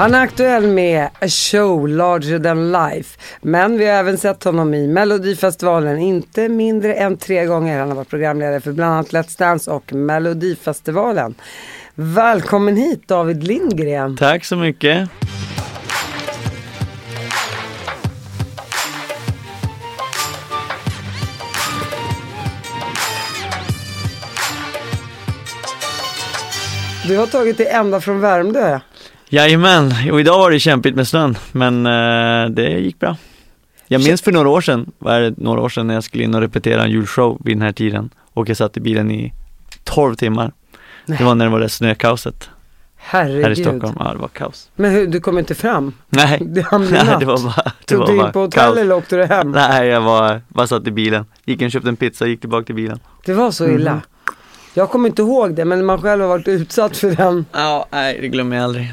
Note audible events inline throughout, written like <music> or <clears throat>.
Han är aktuell med A Show Larger than Life. Men vi har även sett honom i Melodifestivalen inte mindre än tre gånger. Han har varit programledare för bland annat Let's Dance och Melodifestivalen. Välkommen hit David Lindgren. Tack så mycket. Du har tagit dig ända från Värmdö. Jajamän, och idag var det kämpigt med snön, men eh, det gick bra. Jag minns för några år sedan, var det några år sedan när jag skulle in och repetera en julshow vid den här tiden och jag satt i bilen i 12 timmar. Nej. Det var när det var det snökaoset Herregud. här i Stockholm. Ja, det var kaos. Men hur, du kom inte fram? Nej, <laughs> Det nej det var bara, det Tog du in på hotell kaos. eller åkte du hem? Nej, jag var, bara satt i bilen. Gick och köpte en pizza, gick tillbaka till bilen. Det var så illa. Mhm. Jag kommer inte ihåg det men man själv har varit utsatt för den. Ja, nej det glömmer jag aldrig.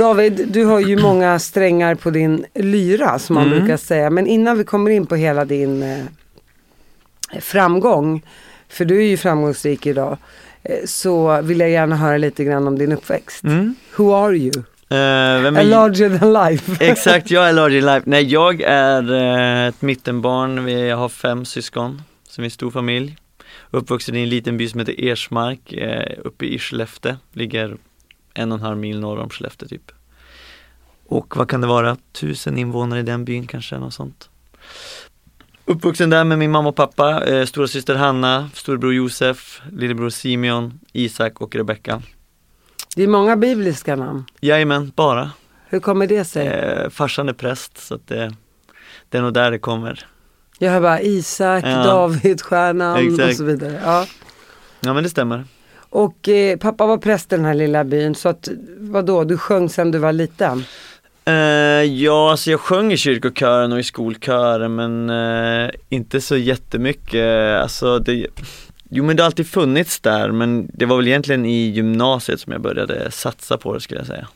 David, du har ju många strängar på din lyra som man Mm. brukar säga. Men innan vi kommer in på hela din eh, framgång, för du är ju framgångsrik idag, eh, så vill jag gärna höra lite grann om din uppväxt. Mm. Who are you? Eh, vem A är larger than life. <laughs> Exakt, jag är larger in life. Nej, jag är eh, ett mittenbarn. Vi jag har fem syskon, som är en stor familj. Uppvuxen i en liten by som heter Ersmark, eh, uppe i Skellefteå. Ligger en och en halv mil norr om Skellefteå typ. Och vad kan det vara, tusen invånare i den byn kanske, något sånt. Uppvuxen där med min mamma och pappa, eh, stora syster Hanna, storebror Josef, lillebror Simeon, Isak och Rebecka. Det är många bibliska namn. Jajamän, bara. Hur kommer det sig? Eh, farsan är präst så att det, det är nog där det kommer. Jag hör bara Isak, Ja. David, stjärnan och Exakt. så vidare. Ja. Ja men det stämmer. Och eh, pappa var präst i den här lilla byn så att vadå, du sjöng sen du var liten? Uh, ja, alltså jag sjöng i kyrkokören och i skolkören men uh, inte så jättemycket. Alltså det, jo men det har alltid funnits där men det var väl egentligen i gymnasiet som jag började satsa på det skulle jag säga.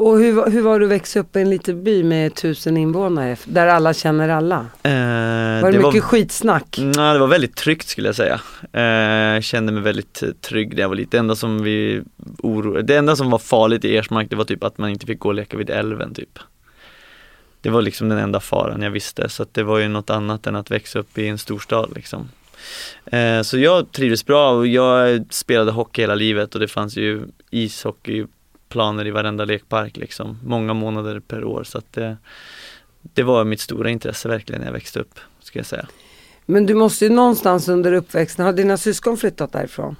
Och hur, var- hur var det att växa upp i en liten by med tusen invånare där alla känner alla? Eh, Var det, mycket skitsnack? Nej, det var väldigt tryggt skulle jag säga. Eh, kände mig väldigt eh, trygg när jag var liten. Det enda som vi oro... det enda som var farligt i Ersmark det var typ att man inte fick gå och leka vid älven typ. Det var liksom den enda faran jag visste så att det var ju något annat än att växa upp i en storstad liksom. Eh, så jag trivdes bra och jag spelade hockey hela livet och det fanns ju ishockeyplaner i varenda lekpark liksom. Många månader per år så att det, det var mitt stora intresse verkligen när jag växte upp, ska jag säga. Men du måste ju någonstans under uppväxten, har dina syskon flyttat därifrån?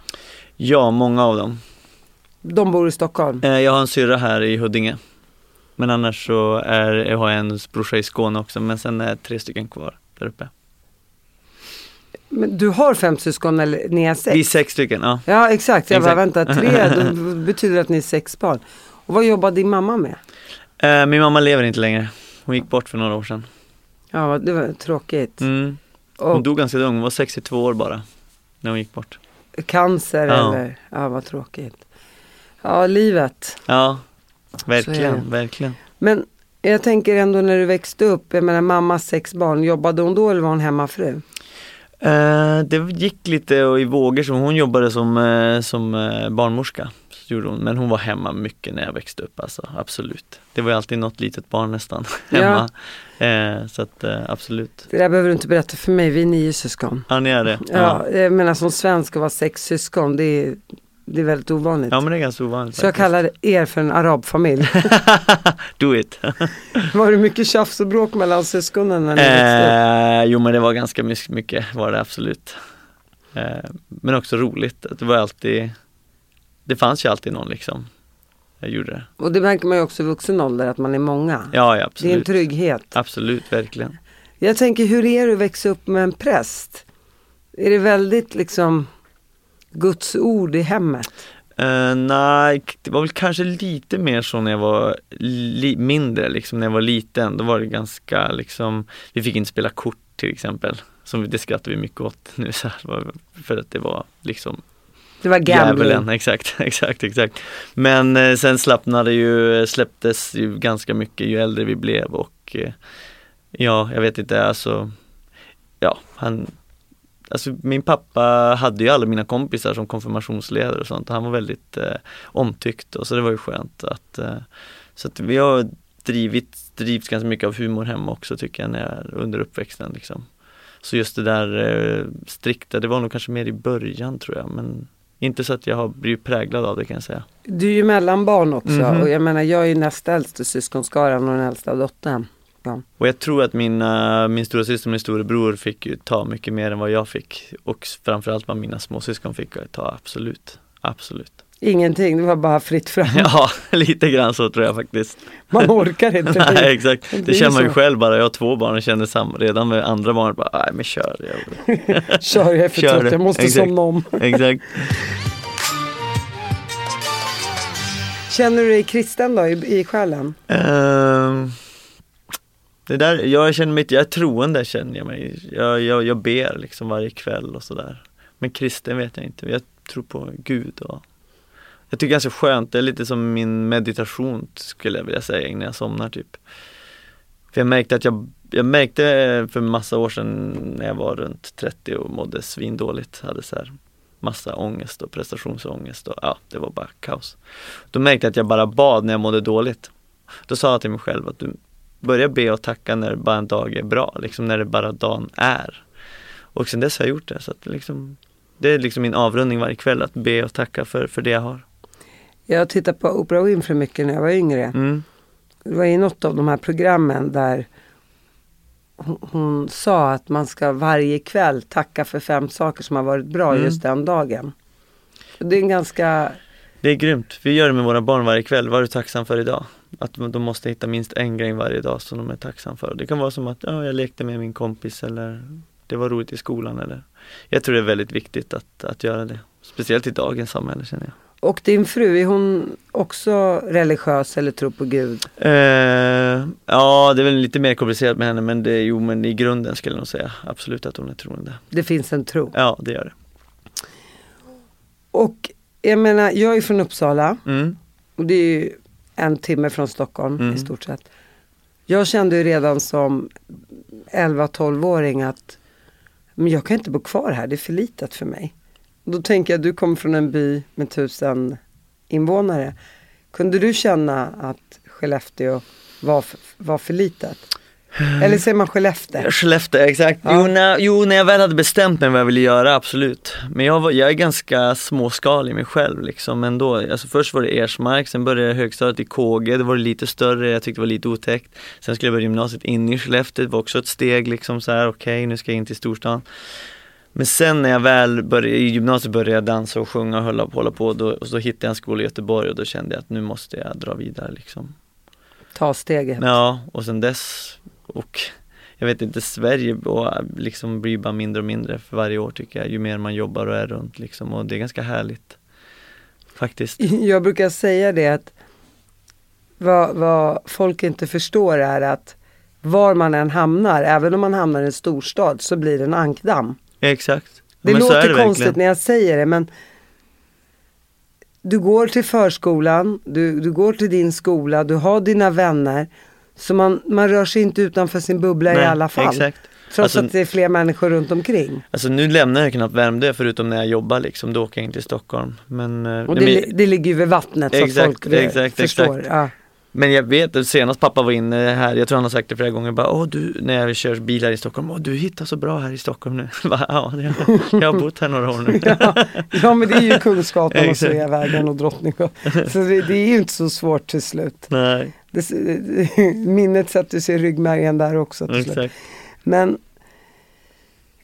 Ja, många av dem. De bor i Stockholm? Eh, Jag har en syrra här i Huddinge. Men annars så är, jag har jag en brorsa i Skåne också, men sen är tre stycken kvar där uppe. Men du har fem syskon eller ni är sex? Vi är sex stycken, ja. Ja exakt, jag bara vänta, tre, <laughs> då betyder att ni är sex barn. Och vad jobbar din mamma med? Eh, Min mamma lever inte längre. Hon gick bort för några år sedan. Ja, det var tråkigt. Mm. Hon Och dog ganska ung, hon var 62 år bara. När hon gick bort. cancer Ja. eller, ja vad tråkigt. Ja, livet. Ja, verkligen, verkligen. Men jag tänker ändå när du växte upp, jag menar mammas sex barn, jobbade hon då eller var hon hemmafru? Eh, det gick lite i vågor, så hon jobbade som, eh, som eh, barnmorska. det gjorde hon. Men hon var hemma mycket när jag växte upp alltså, absolut. Det var alltid något litet barn nästan <laughs> hemma. Eh, så att absolut. Det där behöver du inte berätta för mig, vi är nio syskon. Ja, ni är det? Ja, jag menar som svensk att vara sex syskon, det är, det är väldigt ovanligt. Ja men det är ganska ovanligt. Så jag faktiskt. kallar er för en arabfamilj. <laughs> Do it! <laughs> var det mycket tjafs och bråk mellan syskonen när ni växte eh, jo men det var ganska mycket, var det absolut. Eh, men också roligt, det var alltid, det fanns ju alltid någon liksom. Jag gjorde det. Och det märker man ju också i vuxen ålder, att man är många. Ja, ja det är en absolut. trygghet. Absolut, verkligen. Jag tänker, hur är det att växa upp med en präst? Är det väldigt liksom Guds ord i hemmet? Eh, nej, det var väl kanske lite mer så när jag var mindre, liksom när jag var liten. Då var det ganska liksom, vi fick inte spela kort till exempel. Som det skrattar vi mycket åt nu så här, för att det var liksom Det var gambling. djävulen. <laughs> Exakt, exakt, exakt. Men eh, sen slappnade ju, släpptes ju ganska mycket ju äldre vi blev och eh, ja, jag vet inte, alltså ja, han Alltså min pappa hade ju alla mina kompisar som konfirmationsledare och sånt. Han var väldigt eh, omtyckt och så det var ju skönt att eh, Så att vi har drivit, drivits ganska mycket av humor hemma också tycker jag när jag, under uppväxten liksom. Så just det där eh, strikta, det var nog kanske mer i början tror jag men inte så att jag har blivit präglad av det kan jag säga. Du är ju mellanbarn också Mhm. och jag menar jag är ju näst äldst i syskonskaran och den äldsta dottern. Och jag tror att mina, min stora syster och min storebror fick ju ta mycket mer än vad jag fick och framförallt vad mina småsyskon fick ta, absolut. Absolut. Ingenting, det var bara fritt fram. <laughs> Ja, lite grann så tror jag faktiskt. Man orkar inte. <laughs> Nej exakt, Det det, känner man ju så. själv bara, jag har två barn och känner samma, redan med andra barn bara, nej men kör. Jag, <laughs> Kör, jag är för trött, jag måste Exakt. somna om. exakt. Känner du dig kristen då i, i själen? Ehm, det där, jag känner mig, jag är troende känner jag mig. Jag, jag, jag ber liksom varje kväll och sådär. Men kristen vet jag inte, jag tror på Gud och jag tycker det är ganska skönt, det är lite som min meditation skulle jag vilja säga innan jag somnar typ. För jag märkte att jag, jag märkte för massa år sedan när jag var runt 30 och mådde svindåligt, hade så här massa ångest och prestationsångest och ja, det var bara kaos. Då märkte jag att jag bara bad när jag mådde dåligt. Då sa jag till mig själv att du börjar be och tacka när bara en dag är bra, liksom när det bara dagen är. Och sen dess har jag gjort det, så att liksom, det är liksom min avrundning varje kväll, att be och tacka för, för det jag har. Jag tittade på Oprah Winfrey mycket när jag var yngre. Mm. Det var i något av de här programmen där hon, hon sa att man ska varje kväll tacka för fem saker som har varit bra Mm. just den dagen. Det är en ganska, Det är grymt, vi gör det med våra barn varje kväll, vad är du tacksam för idag? Att de måste hitta minst en grej varje dag som de är tacksam för. Det kan vara som att, ja, jag lekte med min kompis eller det var roligt i skolan eller Jag tror det är väldigt viktigt att, att göra det. Speciellt i dagens samhälle känner jag. och din fru, är hon också religiös eller tror på Gud? Eh, ja, det är väl lite mer komplicerat med henne men det, jo men i grunden skulle jag nog säga absolut att hon är troende. Det finns en tro. Ja, det gör det. Och jag menar, jag är från Uppsala Mm. och det är ju en timme från Stockholm Mm. i stort sett. Jag kände ju redan som 11-12-åring att men jag kan inte bo kvar här, det är för litet för mig. Då tänker jag, du kommer från en by med tusen invånare. Kunde du känna att Skellefteå var, var för litet? Eller säger man Skellefteå? Skellefteå, exakt. Ja. Jo, när, jo, när jag väl hade bestämt mig vad jag ville göra, absolut. Men jag, var, jag är ganska småskalig mig själv liksom ändå. Alltså först var det Ersmark, sen började jag högstadiet i KG, det var lite större, jag tyckte det var lite otäckt. Sen skulle jag börja gymnasiet inne i Skellefteå, det var också ett steg liksom så här, okej nu ska jag in till storstan. Men sen när jag väl började, i gymnasiet började jag dansa och sjunga och hålla på, hålla på då, och så hittade jag en skola i Göteborg och då kände jag att nu måste jag dra vidare liksom. Ta steget. Ja, och sen dess och jag vet inte, Sverige och liksom blir bara mindre och mindre för varje år tycker jag, ju mer man jobbar och är runt liksom och det är ganska härligt. Faktiskt. <laughs> Jag brukar säga det att vad, vad folk inte förstår är att var man än hamnar, även om man hamnar i en storstad, så blir det en ankdamm. Exakt. Det Men låter det konstigt verkligen. när jag säger det men du går till förskolan, du, du går till din skola, du har dina vänner. Så man, man rör sig inte utanför sin bubbla i Nej, alla fall. Exakt. Trots Alltså- att det är fler människor runt omkring. Alltså nu lämnar jag knappt Värmdö förutom när jag jobbar liksom, då åker jag in till Stockholm. Men, eh, Och det, men- det ligger ju vid vattnet så Exakt, att folk vet- exakt, förstår. exakt. Ja. Men jag vet, senast pappa var inne här, jag tror han har sagt det flera gånger, bara, Åh, du, när jag kör bil här i Stockholm, Åh, du hittar så bra här i Stockholm nu. <laughs> Bara, ja, det, jag har bott här några år nu. <laughs> Ja, ja men det är ju Kungsgatan och. Sveavägen och Drottninggatan. Så det, det är ju inte så svårt till slut. Nej, Det, <laughs> minnet sätter sig i ryggmärgen där också till slut. exakt. Men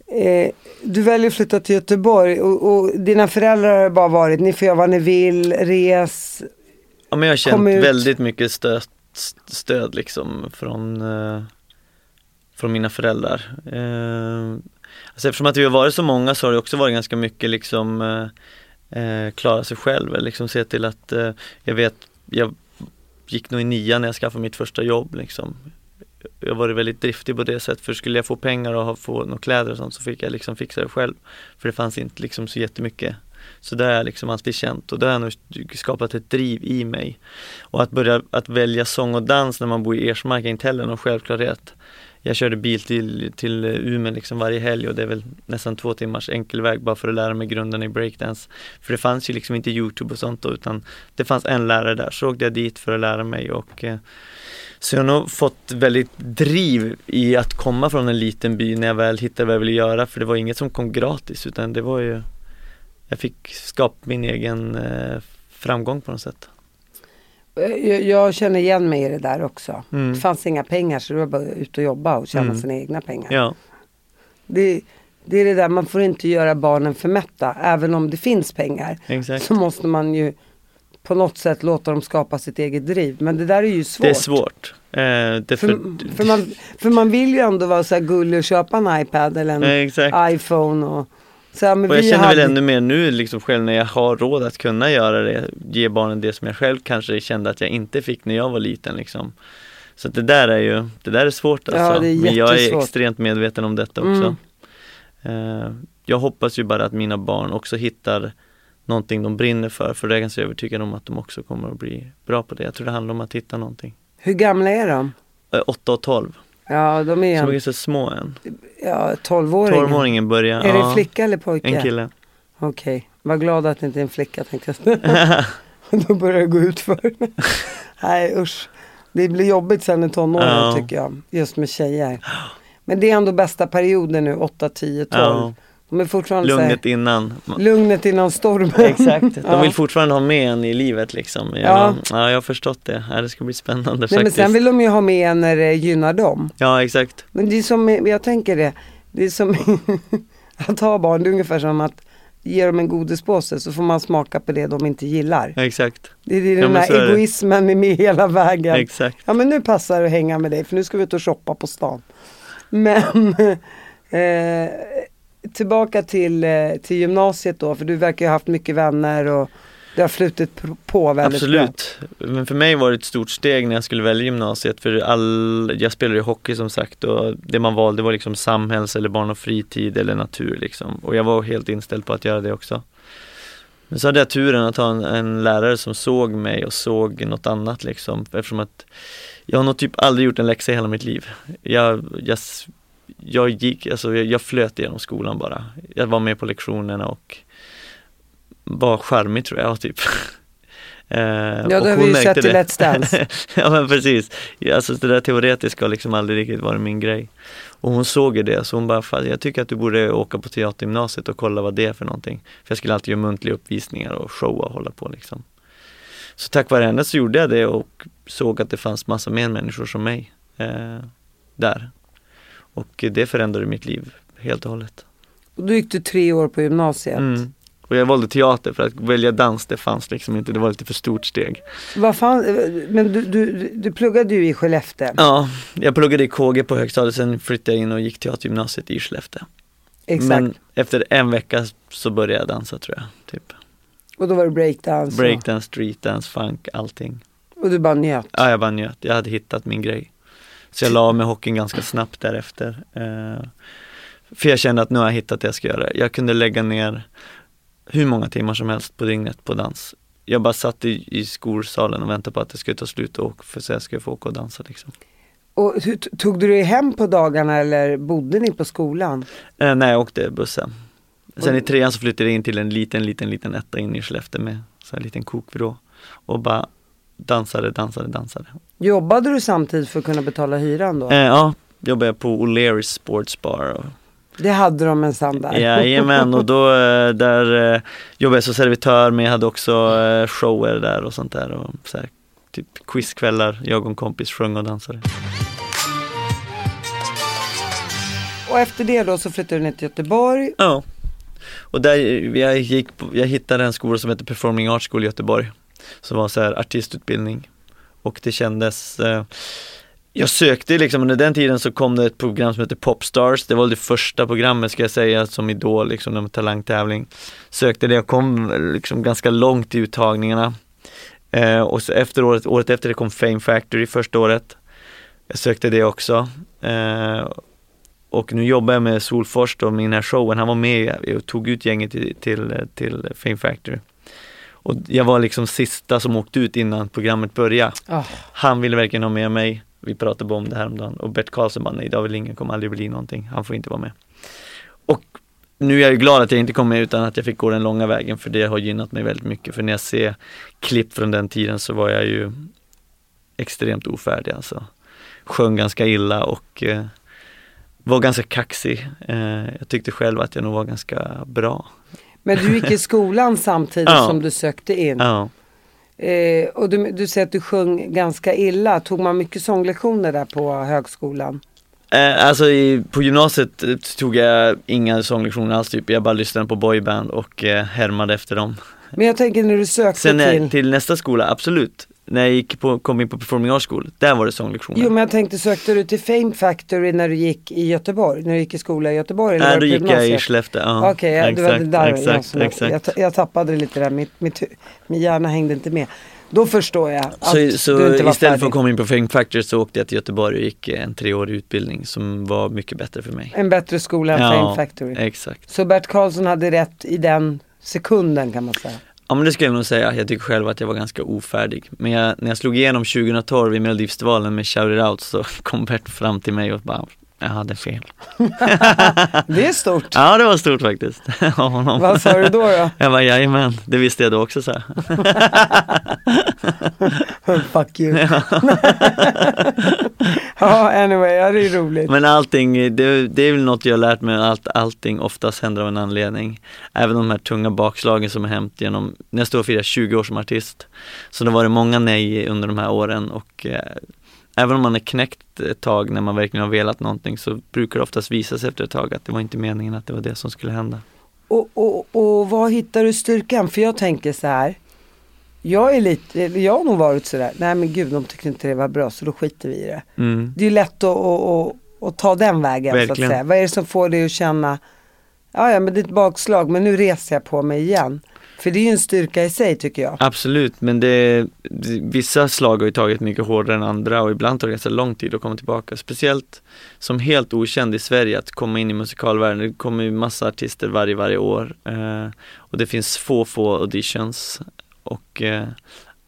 eh, du väljer att flytta till Göteborg och, och dina föräldrar har bara varit, ni får göra vad ni vill, res. Ja, men jag har känt ut. väldigt mycket stöd, stöd liksom från, eh, från mina föräldrar. Eh, alltså eftersom att vi har varit så många så har det också varit ganska mycket liksom eh, eh, klara sig själv, liksom se till att, eh, jag vet, jag gick nog i nian när jag skaffade mitt första jobb liksom. Jag har varit väldigt driftig på det sättet, för skulle jag få pengar och få några kläder och sånt så fick jag liksom fixa det själv. För det fanns inte liksom så jättemycket så det har jag liksom alltid känt och det har nog skapat ett driv i mig. Och att börja att välja sång och dans när man bor i Ersmark är inte heller någon självklarhet. Jag körde bil till, till Umeå liksom varje helg och det är väl nästan två timmars enkel väg bara för att lära mig grunderna i breakdance. För det fanns ju liksom inte Youtube och sånt då, utan det fanns en lärare där, så åkte jag dit för att lära mig och eh, så jag har nog fått väldigt driv i att komma från en liten by när jag väl hittade vad jag ville göra för det var inget som kom gratis utan det var ju Jag fick skapa min egen eh, framgång på något sätt. Jag, jag känner igen mig i det där också. Mm. Det fanns inga pengar så det var bara ut och jobba och tjäna Mm. sina egna pengar. Ja, Det, det är det där, man får inte göra barnen för mätta. Även om det finns pengar exakt. så måste man ju på något sätt låta dem skapa sitt eget driv. Men det där är ju svårt. Det är svårt. Eh, det För, för, för, man, för man vill ju ändå vara så här gullig och köpa en iPad eller en exakt. iPhone. Och, så här, men Och jag vi känner hade, väl ännu mer nu liksom själv när jag har råd att kunna göra det, ge barnen det som jag själv kanske kände att jag inte fick när jag var liten liksom. Så det där är ju, det där är svårt alltså. Ja, det är Men jag är extremt medveten om detta också. Mm. Eh, jag hoppas ju bara att mina barn också hittar någonting de brinner för, för det är jag ganska övertygad om att de också kommer att bli bra på det. Jag tror det handlar om att hitta någonting. Hur gamla är de? Eh, 8 och 12, Ja, de är en, är så små än. ja, 12-åringar. 12-åringen börjar, Är det ja, en flicka eller pojke? en kille. Okej, var glad att det inte är en flicka tänkte jag. <laughs> Då börjar det gå ut för. Nej usch. Det blir jobbigt sen i tonåren Ja. tycker jag. Just med tjejer. Men det är ändå bästa perioden nu, 8, 10, 12. Ja, De är fortfarande så här- lugnet innan. lugnet innan stormen. <laughs> Exakt, de Ja. vill fortfarande ha med en i livet liksom. Jag, Ja. ja. jag har förstått det. Ja, det ska bli spännande Nej, men faktiskt. sen vill de ju ha med en när det gynnar dem. Ja, exakt. Men det är som, jag tänker det, det är som <laughs> att ha barn, det är ungefär som att ge dem en godispåse så får man smaka på det de inte gillar. Exakt, Det är den Ja, men här så är det. egoismen är med hela vägen. exakt. Ja men nu passar det att hänga med dig för nu ska vi ut och shoppa på stan. Men <laughs> eh, tillbaka till, eh, till gymnasiet då, för du verkar ju ha haft mycket vänner och det har flutit på väldigt bra. Absolut. Men för mig var det ett stort steg när jag skulle välja gymnasiet för all, jag spelade ju hockey som sagt och det man valde var liksom samhälls eller barn och fritid eller natur liksom. Och jag var helt inställd på att göra det också. Men så hade jag turen att ha en, en lärare som såg mig och såg något annat liksom eftersom att jag har nog typ aldrig gjort en läxa i hela mitt liv. Jag, jag, jag gick, alltså jag, jag flöt igenom skolan bara. Jag var med på lektionerna och var charmig tror jag typ. <laughs> Eh, Ja det har vi ju sett i. Let's Dance. <laughs> ja men precis. Alltså det där teoretiska har liksom aldrig riktigt varit min grej. Och hon såg ju det så hon bara, "Fan, jag tycker att du borde åka på teatergymnasiet och kolla vad det är för någonting. För jag skulle alltid göra muntliga uppvisningar och showa och hålla på liksom. Så tack vare henne så gjorde jag det och såg att det fanns massa mer människor som mig eh, där. Och det förändrade mitt liv helt och hållet. Och då gick du tre år på gymnasiet. Mm. Och jag valde teater för att välja dans det fanns liksom inte, det var lite för stort steg. Vad fan, men du, du, du pluggade ju i Skellefteå. Ja, jag pluggade i KG på högstadiet, sen flyttade jag in och gick teatergymnasiet i Skellefteå. Exakt. Men efter en vecka så började jag dansa tror jag. Typ. Och då var det breakdance. Breakdance, streetdance, funk, allting. Och, du bara njöt. Ja, jag bara njöt. Jag hade hittat min grej. Så jag la av med hockeyn ganska snabbt därefter. Eh, för jag kände att nu har jag hittat det jag ska göra. Jag kunde lägga ner hur många timmar som helst på dygnet på dans. Jag bara satt i, i skolsalen och väntade på att det skulle ta slut och för så jag skulle få åka och dansa liksom. Och tog du dig hem på dagarna eller bodde ni på skolan? Eh, nej, jag åkte bussen. Sen i trean så flyttade jag in till en liten, liten, liten etta in i Skellefteå med så här liten kokvrå. Och bara dansade, dansade, dansade. Jobbade du samtidigt för att kunna betala hyran då? Eh, ja, jobbade jag på O'Learys Sports Bar. Och, Det hade de minsann där. jajamän, och då <laughs> eh, där eh, jobbade jag som servitör men jag hade också eh, shower där och sånt där. Och så här, typ quizkvällar, jag och en kompis sjöng och dansade. Och efter det då så flyttade du ner till Göteborg. Ja. Och där, jag, gick jag hittade en skola som heter Performing Arts School i Göteborg. Som var så här artistutbildning. Och det kändes eh, Jag sökte liksom, under den tiden så kom det ett program som heter Popstars. Det var det första programmet ska jag säga som Idol, liksom en talangtävling. Sökte det och kom liksom ganska långt i uttagningarna. Eh, och så efter året, året efter det kom Fame Factory första året. Jag sökte det också. Eh, och nu jobbar jag med Solfors då, med den här showen. Han var med och tog ut gänget till, till, till Fame Factory. Och jag var liksom sista som åkte ut innan programmet började. Ah. Han ville verkligen ha med mig. Vi pratade bara om det här om dagen. Och Bert Karlsson bara, nej David Lindgren kommer aldrig bli någonting. Han får inte vara med. Och nu är jag ju glad att jag inte kom med utan att jag fick gå den långa vägen för det har gynnat mig väldigt mycket. För när jag ser klipp från den tiden så var jag ju extremt ofärdig alltså. Sjöng ganska illa och eh, var ganska kaxig. Eh, jag tyckte själv att jag nog var ganska bra. Men du gick i skolan <laughs> samtidigt Ja. som du sökte in. Ja. Eh, och du, du säger att du sjöng ganska illa. Tog man mycket sånglektioner där på högskolan? Eh, alltså i, på gymnasiet eh, tog jag inga sånglektioner alls typ. Jag bara lyssnade på boyband och eh, härmade efter dem. Men jag tänker när du sökte Sen till... till nästa skola, absolut. När jag gick på, kom in på Performing Arts School, där var det sånglektioner. Jo men jag tänkte sökte du till Fame Factory när du gick i Göteborg? När du gick i skola i Göteborg? Eller Nej, då gick jag i? Skellefteå. Ja, Okej, ja, var det exakt, där exakt, jag, exakt. Jag, jag tappade det lite där, mitt, mitt, min hjärna hängde inte med. Då förstår jag att Så, du så inte var istället för färdig. att komma in på Fame Factory så åkte jag till Göteborg och gick en treårig utbildning som var mycket bättre för mig. En bättre skola än Fame Factory. exakt. Så Bert Karlsson hade rätt i den sekunden kan man säga. Ja men det skulle jag nog säga, jag tycker själv att jag var ganska ofärdig. Men jag, när jag slog igenom 2012 i Melodifestivalen med Shout It Out så <laughs> kom Bert fram till mig och bara, jag hade fel. <laughs> Det är stort. Ja det var stort faktiskt. <laughs> av honom. Vad sa du då? då? <laughs> Jag bara, jajamän, det visste jag då också så här. Fuck you. ja, anyway, ja, det är roligt. Men allting, det, det är väl något jag har lärt mig, att allting oftast händer av en anledning. Även de här tunga bakslagen som har hänt genom, nästa år firar jag 20 år som artist. Så det har varit många nej under de här åren och eh, även om man är knäckt ett tag när man verkligen har velat någonting så brukar det oftast visa sig efter ett tag att det var inte meningen att det var det som skulle hända. Och, och, och var hittar du styrkan? För jag tänker så här. Jag är lite, jag har nog varit sådär, nej men gud de tyckte inte det var bra så då skiter vi i det. Mm. Det är lätt att, att, att, att ta den vägen så att Verkligen. säga. Vad är det som får dig att känna, ja ja men det är ett bakslag men nu reser jag på mig igen. För det är ju en styrka i sig tycker jag. Absolut, men det, vissa slag har ju tagit mycket hårdare än andra och ibland tar det ganska lång tid att komma tillbaka. Speciellt som helt okänd i Sverige att komma in i musikalvärlden. Det kommer ju massa artister varje, varje år eh, och det finns få, få auditions och eh,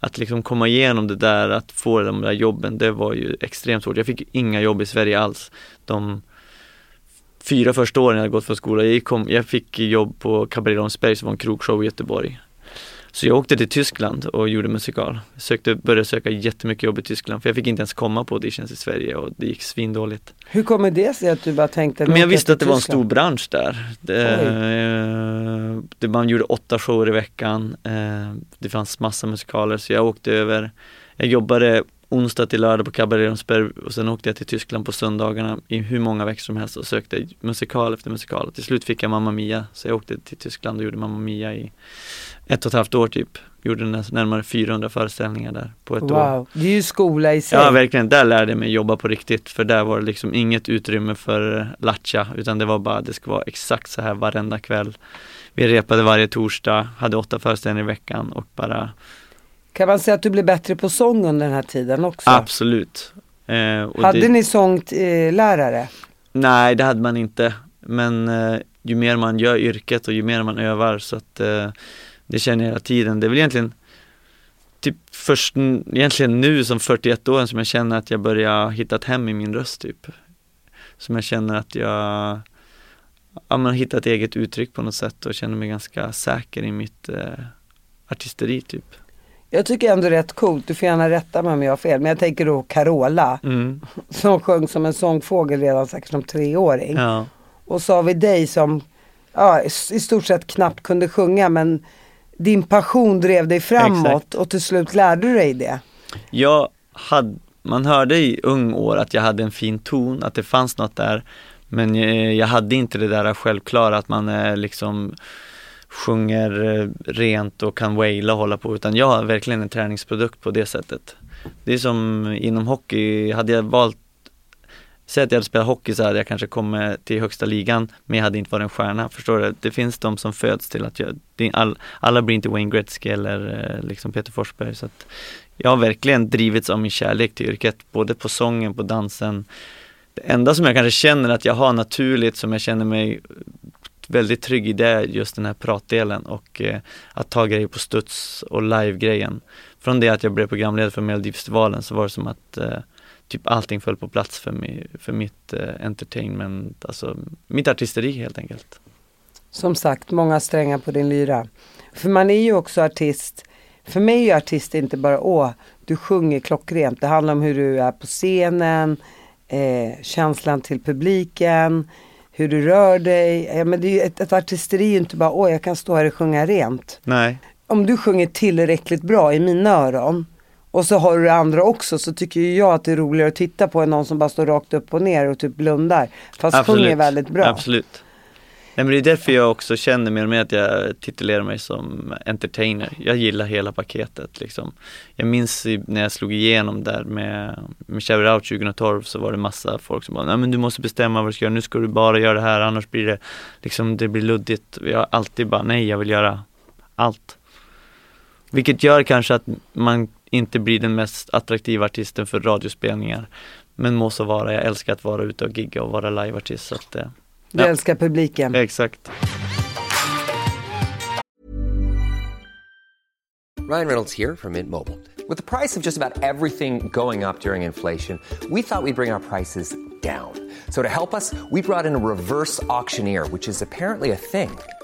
att liksom komma igenom det där, att få de där jobben, det var ju extremt svårt. Jag fick inga jobb i Sverige alls. De fyra första åren jag hade gått från skolan, jag, kom, jag fick jobb på Cabaret Romsberg som var en krogshow i Göteborg. Så jag åkte till Tyskland och gjorde musikal. Jag sökte, började söka jättemycket jobb i Tyskland för jag fick inte ens komma på auditions i Sverige och det gick svindåligt. Hur kommer det sig att du bara tänkte Men jag "Nu åker visste att det till var en Tyskland"? stor bransch där. Det, eh, det, man gjorde åtta shower i veckan. Eh, det fanns massa musikaler så jag åkte över. Jag jobbade onsdag till lördag på Cabaret Romsberg och sen åkte jag till Tyskland på söndagarna i hur många veckor som helst och sökte musikal efter musikal. Och till slut fick jag Mamma Mia så jag åkte till Tyskland och gjorde Mamma Mia i ett och ett halvt år typ. Gjorde närmare 400 föreställningar där på ett år. Wow, det är ju skola i sig. Ja verkligen, där lärde jag mig jobba på riktigt för där var det liksom inget utrymme för latcha utan det var bara, det ska vara exakt så här varenda kväll. Vi repade varje torsdag, hade åtta föreställningar i veckan och bara Kan man säga att du blev bättre på sång under den här tiden också? absolut. Eh, Hade det, ni sånglärare? Nej det hade man inte men eh, ju mer man gör yrket och ju mer man övar så att eh, det känner jag hela tiden. Det är väl egentligen typ först egentligen nu som 41-åring som jag känner att jag börjar hitta ett hem i min röst typ. Som jag känner att jag ja, har hittat eget uttryck på något sätt och känner mig ganska säker i mitt eh, artisteri typ. Jag tycker ändå rätt coolt, du får gärna rätta mig om jag har fel, men jag tänker då Carola Mm. <laughs> som sjöng som en sångfågel redan säkert som treåring. Ja. Och så har vi dig som ja, i i stort sett knappt kunde sjunga men din passion drev dig framåt Exakt. och till slut lärde du dig det. Jag hade, man hörde i ung år att jag hade en fin ton, att det fanns något där. Men jag, jag hade inte det där självklara att man är liksom sjunger eh, rent och kan waila och hålla på utan jag har verkligen en träningsprodukt på det sättet. Det är som inom hockey, hade jag valt Säg att jag hade spelat hockey så hade jag kanske kommit till högsta ligan men jag hade inte varit en stjärna, förstår du? Det finns de som föds till att jag, det är all, alla blir inte Wayne Gretzky eller eh, liksom Peter Forsberg så att jag har verkligen drivits av min kärlek till yrket, både på sången, på dansen. Det enda som jag kanske känner att jag har naturligt, som jag känner mig väldigt trygg i, det just den här pratdelen och eh, att ta grejer på studs och live-grejen. Från det att jag blev programledare för Melodifestivalen så var det som att eh, typ allting föll på plats för, mig, för mitt eh, entertainment, alltså mitt artisteri helt enkelt. Som sagt, många strängar på din lyra. För man är ju också artist. För mig är ju artist inte bara, åh, du sjunger klockrent. Det handlar om hur du är på scenen, eh, känslan till publiken, hur du rör dig. Ja, men det är ett, ett artisteri är ju inte bara, åh, jag kan stå här och sjunga rent. Nej, Om du sjunger tillräckligt bra i mina öron och så har du det andra också så tycker ju jag att det är roligare att titta på än någon som bara står rakt upp och ner och typ blundar. Fast sjunger väldigt bra. Absolut. Nej men det är därför jag också känner mer och mer att jag titulerar mig som entertainer. Jag gillar hela paketet liksom. Jag minns när jag slog igenom där med, med Shout Out 2012 så var det massa folk som bara, nej men du måste bestämma vad du ska göra, nu ska du bara göra det här annars blir det liksom, det blir luddigt. Jag har alltid bara, nej jag vill göra allt. Vilket gör kanske att man inte blir den mest attraktiva artisten för radiospelningar. Men må så vara, jag älskar att vara ute och gigga och vara liveartist så att eh, du Ja. älskar publiken. Exakt. Ryan Reynolds here from Mint Mobile. With the price of just about everything going up during inflation, we thought we'd bring our prices down. So to help us, we brought in a reverse auctioneer, which is apparently a thing.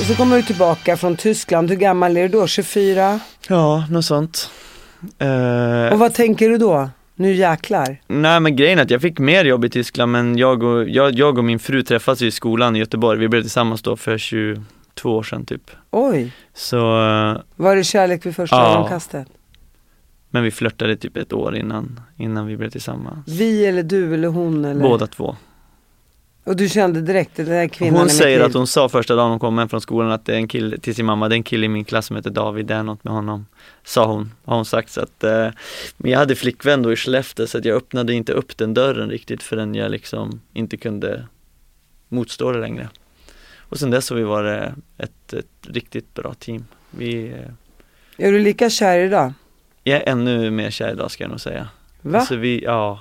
Och så kommer du tillbaka från Tyskland. Hur gammal är du då? 24? Ja, något sånt. Eh, Och vad tänker du då? Nu jäklar. nej men grejen är att jag fick mer jobb i Tyskland men jag och, jag, jag och min fru träffades i skolan i Göteborg. Vi blev tillsammans då för 22 år sedan typ. Oj, Så, eh, var det kärlek vid första Ja. ögonkastet? men vi flörtade typ ett år innan, innan vi blev tillsammans. Vi eller du eller hon eller? Båda två. Och du kände direkt den här kvinnan Hon säger att hon sa första dagen hon kom hem från skolan att det är en kille, till sin mamma, det är en kille i min klass som heter David, det är något med honom. Sa hon, har hon sagt. Så att, eh, men jag hade flickvän då i Skellefteå så att jag öppnade inte upp den dörren riktigt förrän jag liksom inte kunde motstå det längre. Och sen dess har vi varit ett, ett riktigt bra team. Vi eh, Är du lika kär idag? är ännu mer kär idag ska jag nog säga. Va? Alltså vi, ja,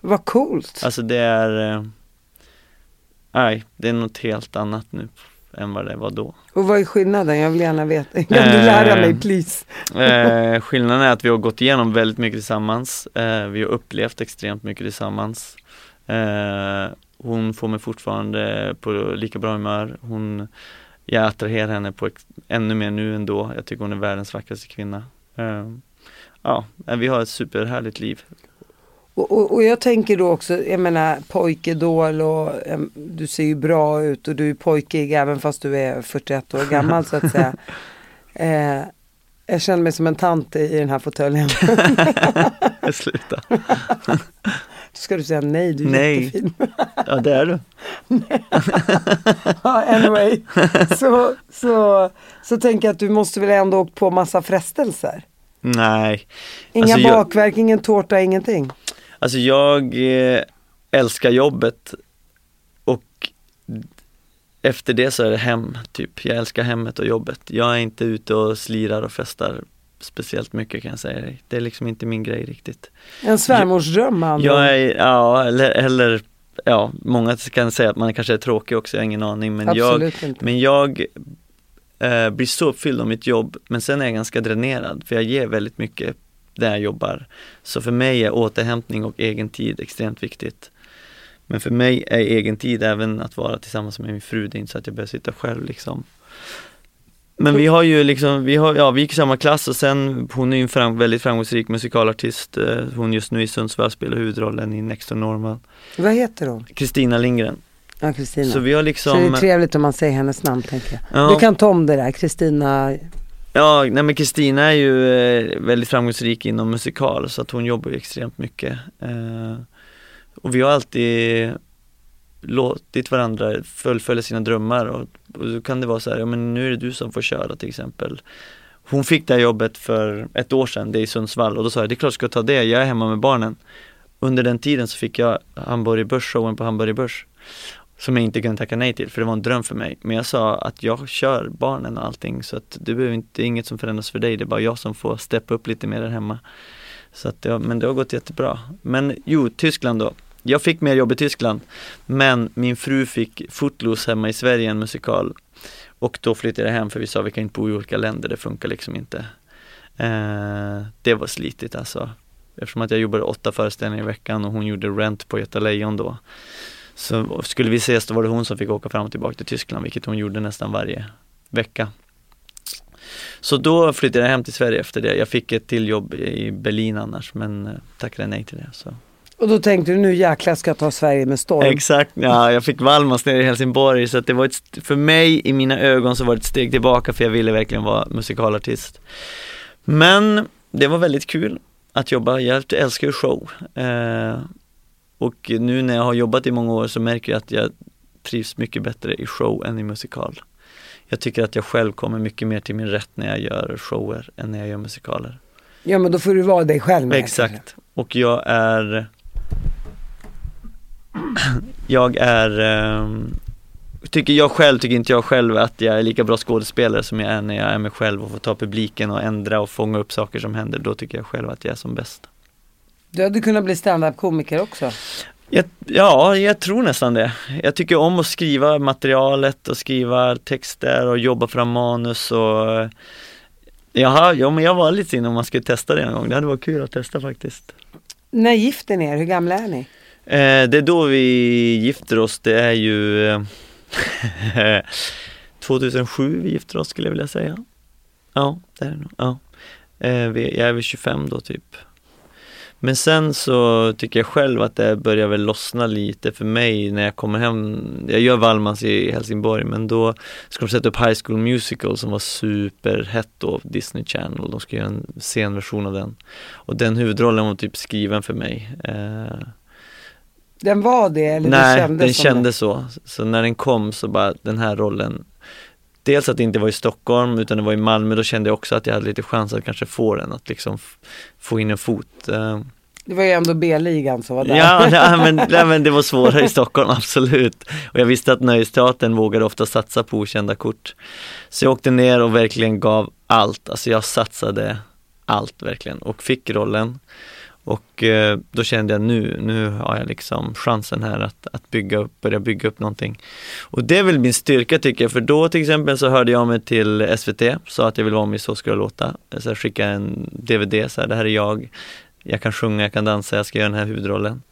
Vad coolt. alltså det är, eh, nej, det är något helt annat nu än vad det var då. Och vad är skillnaden? Jag vill gärna veta. <laughs> Vill Eh, lära mig, please. Eh, skillnaden är att vi har gått igenom väldigt mycket tillsammans. Eh, vi har upplevt extremt mycket tillsammans. Eh, hon får mig fortfarande på lika bra humör. Hon, jag attraherar henne på ännu mer nu än då. Jag tycker hon är världens vackraste kvinna. Eh, ja, eh, vi har ett superhärligt liv. Och, och, och jag tänker då också, jag menar pojkidol och du ser ju bra ut och du är pojkig även fast du är 41 år gammal så att säga. <laughs> Eh, jag känner mig som en tant i den här fåtöljen. <laughs> Sluta. <laughs> Ska du säga nej, du är Nej. jättefin. Ja det är du. Ja, anyway. Så, så, så tänker jag att du måste väl ändå åkt på massa frestelser. Nej. Inga Alltså, jag- bakverk, ingen tårta, ingenting. Alltså jag eh, älskar jobbet och efter det så är det hem, typ. Jag älskar hemmet och jobbet. Jag är inte ute och slirar och festar speciellt mycket kan jag säga dig. Det är liksom inte min grej riktigt. En svärmorsdröm ord. Jag är, ja, eller, eller ja, många kan säga att man kanske är tråkig också, jag har ingen aning. Men jag, Absolut inte. men jag eh, blir så uppfylld av mitt jobb, men sen är jag ganska dränerad, för jag ger väldigt mycket där jag jobbar. Så för mig är återhämtning och egen tid extremt viktigt. Men för mig är egen tid även att vara tillsammans med min fru, det är inte så att jag behöver sitta själv liksom. Men vi har ju liksom, vi har, ja vi gick i samma klass och sen, hon är ju en fram, väldigt framgångsrik musikalartist. eh, Hon just nu i Sundsvall spelar huvudrollen i Next to Normal. Vad heter hon? Kristina Lindgren. Ja, Kristina. Så vi har Så det liksom, är trevligt om man säger hennes namn tänker jag. Ja. Du kan ta om det där, Kristina ja nej men Kristina är ju eh, väldigt framgångsrik inom musikal så att hon jobbar ju extremt mycket. Eh, och vi har alltid låtit varandra fullfölja sina drömmar och, och då kan det vara så här, ja men nu är det du som får köra till exempel. Hon fick det här jobbet för ett år sedan, det är i Sundsvall och då sa jag, det är klart jag ska ta det, jag är hemma med barnen. Under den tiden så fick jag Hamburger Börs, showen på Hamburger Börs. Som jag inte kunde tacka nej till, för det var en dröm för mig. Men jag sa att jag kör barnen och allting, så att det behöver inte, det är inget som förändras för dig, det är bara jag som får steppa upp lite mer där hemma. Så att det, men det har gått jättebra. Men jo, Tyskland då. Jag fick mer jobb i Tyskland, men min fru fick Footloose hemma i Sverige, en musikal. Och då flyttade jag hem för vi sa vi kan inte bo i olika länder, det funkar liksom inte. Eh, det var slitigt alltså. Eftersom att jag jobbade åtta föreställningar i veckan och hon gjorde Rent på Göta Lejon då. Så skulle vi ses då var det hon som fick åka fram och tillbaka till Tyskland, vilket hon gjorde nästan varje vecka. Så då flyttade jag hem till Sverige efter det. Jag fick ett till jobb i Berlin annars, men eh, tackade nej till det. Så. Och då tänkte du nu jäklar ska jag ta Sverige med storm. Exakt, ja jag fick Valmans nere i Helsingborg så att det var ett, för mig i mina ögon så var det ett steg tillbaka för jag ville verkligen vara musikalartist. Men det var väldigt kul att jobba, jag älskar ju show. Eh, och nu när jag har jobbat i många år så märker jag att jag trivs mycket bättre i show än i musikal. Jag tycker att jag själv kommer mycket mer till min rätt när jag gör shower än när jag gör musikaler. Ja men då får du vara dig själv. Exakt. Och jag är Jag är ehm, Tycker jag själv, tycker inte jag själv att jag är lika bra skådespelare som jag är när jag är mig själv och får ta publiken och ändra och fånga upp saker som händer. Då tycker jag själv att jag är som bäst. Du hade kunnat bli stand-up-komiker också. Jag, ja, jag tror nästan det. Jag tycker om att skriva materialet och skriva texter och jobba fram manus och Jaha, ja men jag var lite inne om man skulle testa det en gång. Det hade varit kul att testa faktiskt. När gifter ni er? Hur gamla är ni? Eh, det är då vi gifter oss, det är ju eh, <laughs> 2007 vi gifter oss skulle jag vilja säga. Ja, det är det nog. Ja. Eh, vi, jag är väl 25 då typ. Men sen så tycker jag själv att det börjar väl lossna lite för mig när jag kommer hem. Jag gör Valmans i Helsingborg men då ska de sätta upp High School Musical som var superhett då, Disney Channel. De ska göra en scenversion av den. Och den huvudrollen var typ skriven för mig. Eh, Den var det eller Nej, det kändes den kändes så. Så när den kom så bara den här rollen Dels att det inte var i Stockholm utan det var i Malmö, då kände jag också att jag hade lite chans att kanske få den, att liksom få in en fot. Eh, Det var ju ändå B-ligan som var där. Ja, <laughs> ja men, nej, men det var svårare i Stockholm, <laughs> absolut. Och jag visste att Nöjesteatern vågade ofta satsa på okända kort. Så jag åkte ner och verkligen gav allt, alltså jag satsade allt verkligen och fick rollen. Och eh, då kände jag nu, nu har jag liksom chansen här att, att bygga upp, börja bygga upp någonting. Och det är väl min styrka tycker jag, för då till exempel så hörde jag mig till SVT, sa att jag vill vara med i Så ska det låta. Så jag skickade en DVD, så här, det här är jag, jag kan sjunga, jag kan dansa, jag ska göra den här huvudrollen.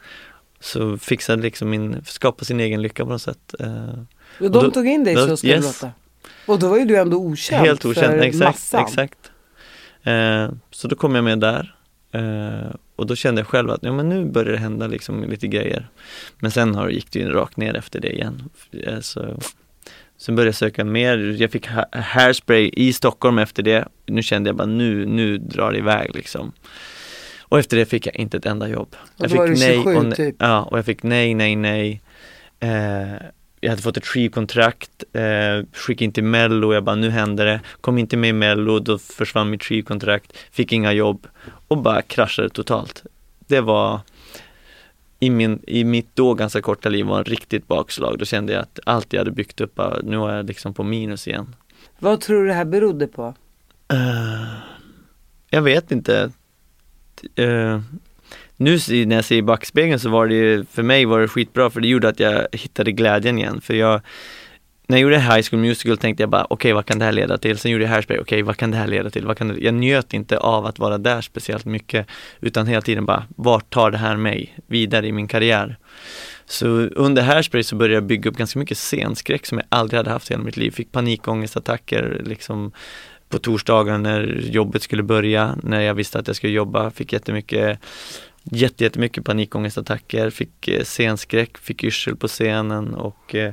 Så fixade liksom min, skapa sin egen lycka på något sätt. Eh, Och de Och då- tog in dig då- så ska yes. det låta. Och då var ju du ändå okänd Helt okänd, för exakt, massan. exakt. Eh, så då kom jag med där. Eh, och då kände jag själv att ja, men nu börjar det hända liksom lite grejer. Men sen har, gick det ju rakt ner efter det igen. Eh, så, sen började jag söka mer, jag fick ha hairspray i Stockholm efter det. Nu kände jag bara nu, nu drar det iväg liksom. Och efter det fick jag inte ett enda jobb. Och jag då var fick du 27 och nej, typ. Ja, och jag fick nej, nej, nej. Eh, jag hade fått ett skivkontrakt, eh, skickade in till mello, jag bara nu händer det. Kom inte med i mello, då försvann mitt skivkontrakt, fick inga jobb och bara kraschade totalt. Det var i, min, i mitt då ganska korta liv var en riktigt bakslag. Då kände jag att allt jag hade byggt upp, nu är jag liksom på minus igen. Vad tror du det här berodde på? Eh, jag vet inte. Eh, nu när jag ser i backspegeln så var det för mig var det skitbra för det gjorde att jag hittade glädjen igen. För jag, när jag gjorde High School Musical tänkte jag bara, okej vad kan det här leda till? Sen gjorde jag Hairspray, okej vad kan det här leda till? Vad kan det? Jag njöt inte av att vara där speciellt mycket, utan hela tiden bara, vart tar det här mig vidare i min karriär? Så under Hairspray så började jag bygga upp ganska mycket scenskräck som jag aldrig hade haft i hela mitt liv. Fick panikångestattacker liksom på torsdagar när jobbet skulle börja, när jag visste att jag skulle jobba, fick jättemycket jätte, jättemycket panikångestattacker, fick eh, scenskräck, fick yrsel på scenen och eh,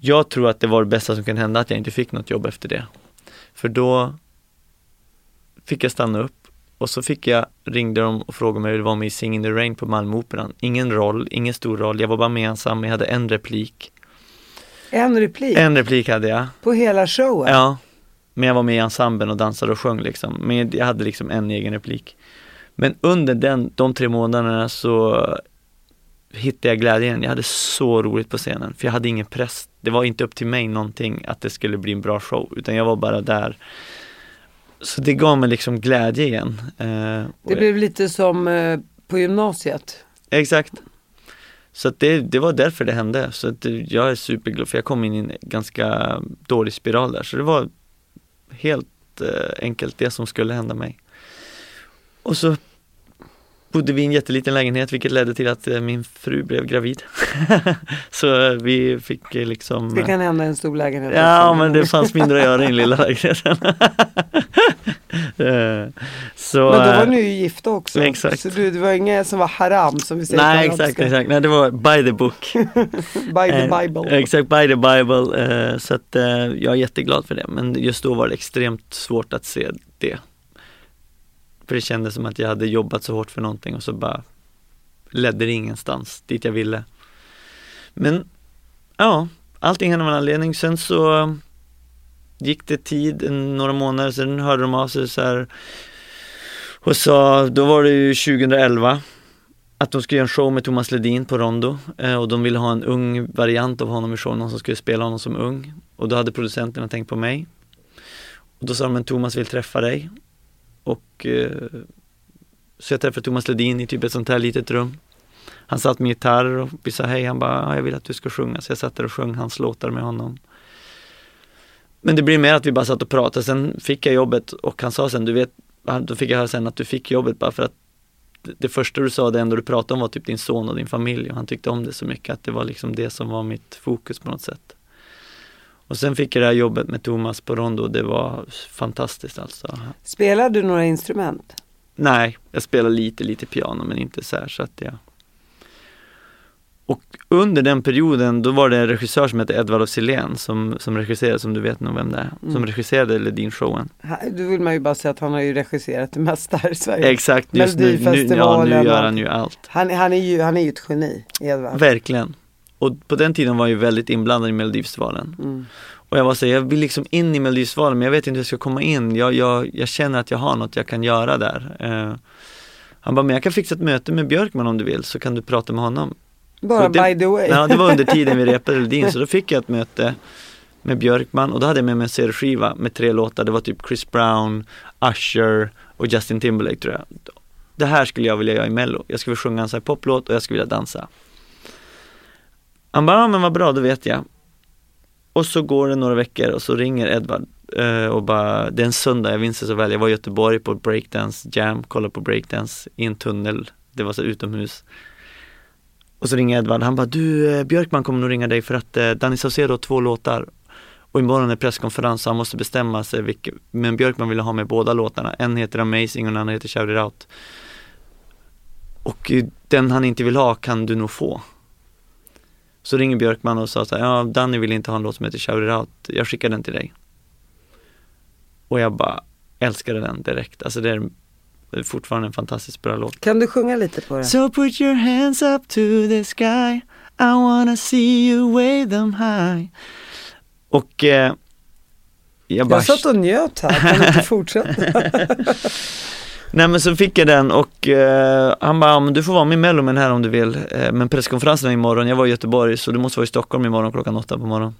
jag tror att det var det bästa som kunde hända att jag inte fick något jobb efter det. För då fick jag stanna upp och så fick jag, ringde de och frågade mig hur det var med i Sing in the Rain på Malmöoperan. Ingen roll, ingen stor roll, jag var bara med ensam, jag hade en replik. En replik En replik hade jag. på hela showen? Ja, men jag var med i ensemblen och dansade och sjöng liksom. Men jag hade liksom en egen replik. Men under den, de tre månaderna så hittade jag glädjen. Jag hade så roligt på scenen, för jag hade ingen press. Det var inte upp till mig någonting att det skulle bli en bra show, utan jag var bara där. Så det gav mig liksom glädje igen. Eh, Det blev lite som eh, på gymnasiet. Exakt. Så det, det var därför det hände. Så att jag är superglad, för jag kom in i en ganska dålig spiral där. Så det var helt eh, enkelt det som skulle hända mig. Och så bodde vi i en jätteliten lägenhet vilket ledde till att eh, min fru blev gravid. <laughs> så eh, vi fick eh, liksom Det kan hända en stor lägenhet. Ja men det fanns mindre att göra i den lilla <laughs> lägenheten. <laughs> Så, Men då var ni ju gifta också. exakt. Så du, det var inget som var haram som vi säger Nej exakt, exakt, nej det var by the book. By the Bible. Exakt, by the Bible. Så att jag är jätteglad för det. Men just då var det extremt svårt att se det. För det kändes som att jag hade jobbat så hårt för någonting och så bara ledde det ingenstans dit jag ville. Men ja, allting hände av en anledning. Sen så gick det tid, några månader, sen hörde de av sig så här och sa, då var det ju 2011 att de skulle göra en show med Thomas Ledin på Rondo eh, och de ville ha en ung variant av honom i showen, någon som skulle spela honom som ung. Och då hade producenterna tänkt på mig. Och då sa de, men Thomas vill träffa dig. Och eh, så jag träffade Thomas Ledin i typ ett sånt här litet rum. Han satt med gitarr och vi sa hej, han bara, jag vill att du ska sjunga. Så jag satt där och sjöng hans låtar med honom. Men det blir mer att vi bara satt och pratade, sen fick jag jobbet och han sa sen, du vet, då fick jag höra sen att du fick jobbet bara för att det första du sa, det enda du pratade om var typ din son och din familj och han tyckte om det så mycket att det var liksom det som var mitt fokus på något sätt. Och sen fick jag det här jobbet med Thomas på Rondo det var fantastiskt alltså. Spelar du några instrument? Nej, jag spelar lite, lite piano men inte så här så att jag och under den perioden då var det en regissör som hette Edvard af som, som regisserade, som du vet nog vem det är, Mm. som regisserade Ledin-showen. Då vill man ju bara säga att han har ju regisserat det mesta här i Sverige. Exakt, just nu, nu, ja, nu gör han ju allt. Han, han, är ju, han är ju ett geni, Edvard. Verkligen. Och på den tiden var jag ju väldigt inblandad i Melodifestivalen. Mm. Och jag var så här, jag vill liksom in i Melodifestivalen men jag vet inte hur jag ska komma in. Jag, jag, jag känner att jag har något jag kan göra där. Eh, han bara, men jag kan fixa ett möte med Björkman om du vill så kan du prata med honom. Bara det- by the way. Ja, det var under tiden vi <laughs> repade Ledin så då fick jag ett möte med Björkman och då hade jag med mig en CD-skiva med tre låtar. Det var typ Chris Brown, Usher och Justin Timberlake tror jag. Det här skulle jag vilja göra i mello. Jag skulle sjunga en sån här poplåt och jag skulle vilja dansa. Han bara, ja men vad bra, då vet jag. Och så går det några veckor och så ringer Edvard eh, och bara, det är en söndag, jag minns det så väl. Jag var i Göteborg på breakdance jam, kollade på breakdance i en tunnel. Det var så utomhus. Och så ringer Edvard, han bara, du eh, Björkman kommer nog ringa dig för att eh, Danny Saucedo har två låtar. Och imorgon är presskonferens så han måste bestämma sig vilken, men Björkman ville ha med båda låtarna. En heter Amazing och den andra heter Shout It Out. Och eh, den han inte vill ha kan du nog få. Så ringer Björkman och sa så här, ja Danny vill inte ha en låt som heter Shout It Out, jag skickar den till dig. Och jag bara älskade den direkt, alltså det är fortfarande en fantastiskt bra låt. Kan du sjunga lite på den? So put your hands up to the sky I wanna see you wave them high Och eh, jag bara Jag satt och njöt här, kan du inte fortsätta? <laughs> <laughs> Nej men så fick jag den och eh, han bara, ja, men du får vara med i Mello med den här om du vill eh, Men presskonferensen är imorgon, jag var i Göteborg så du måste vara i Stockholm imorgon klockan åtta på morgonen.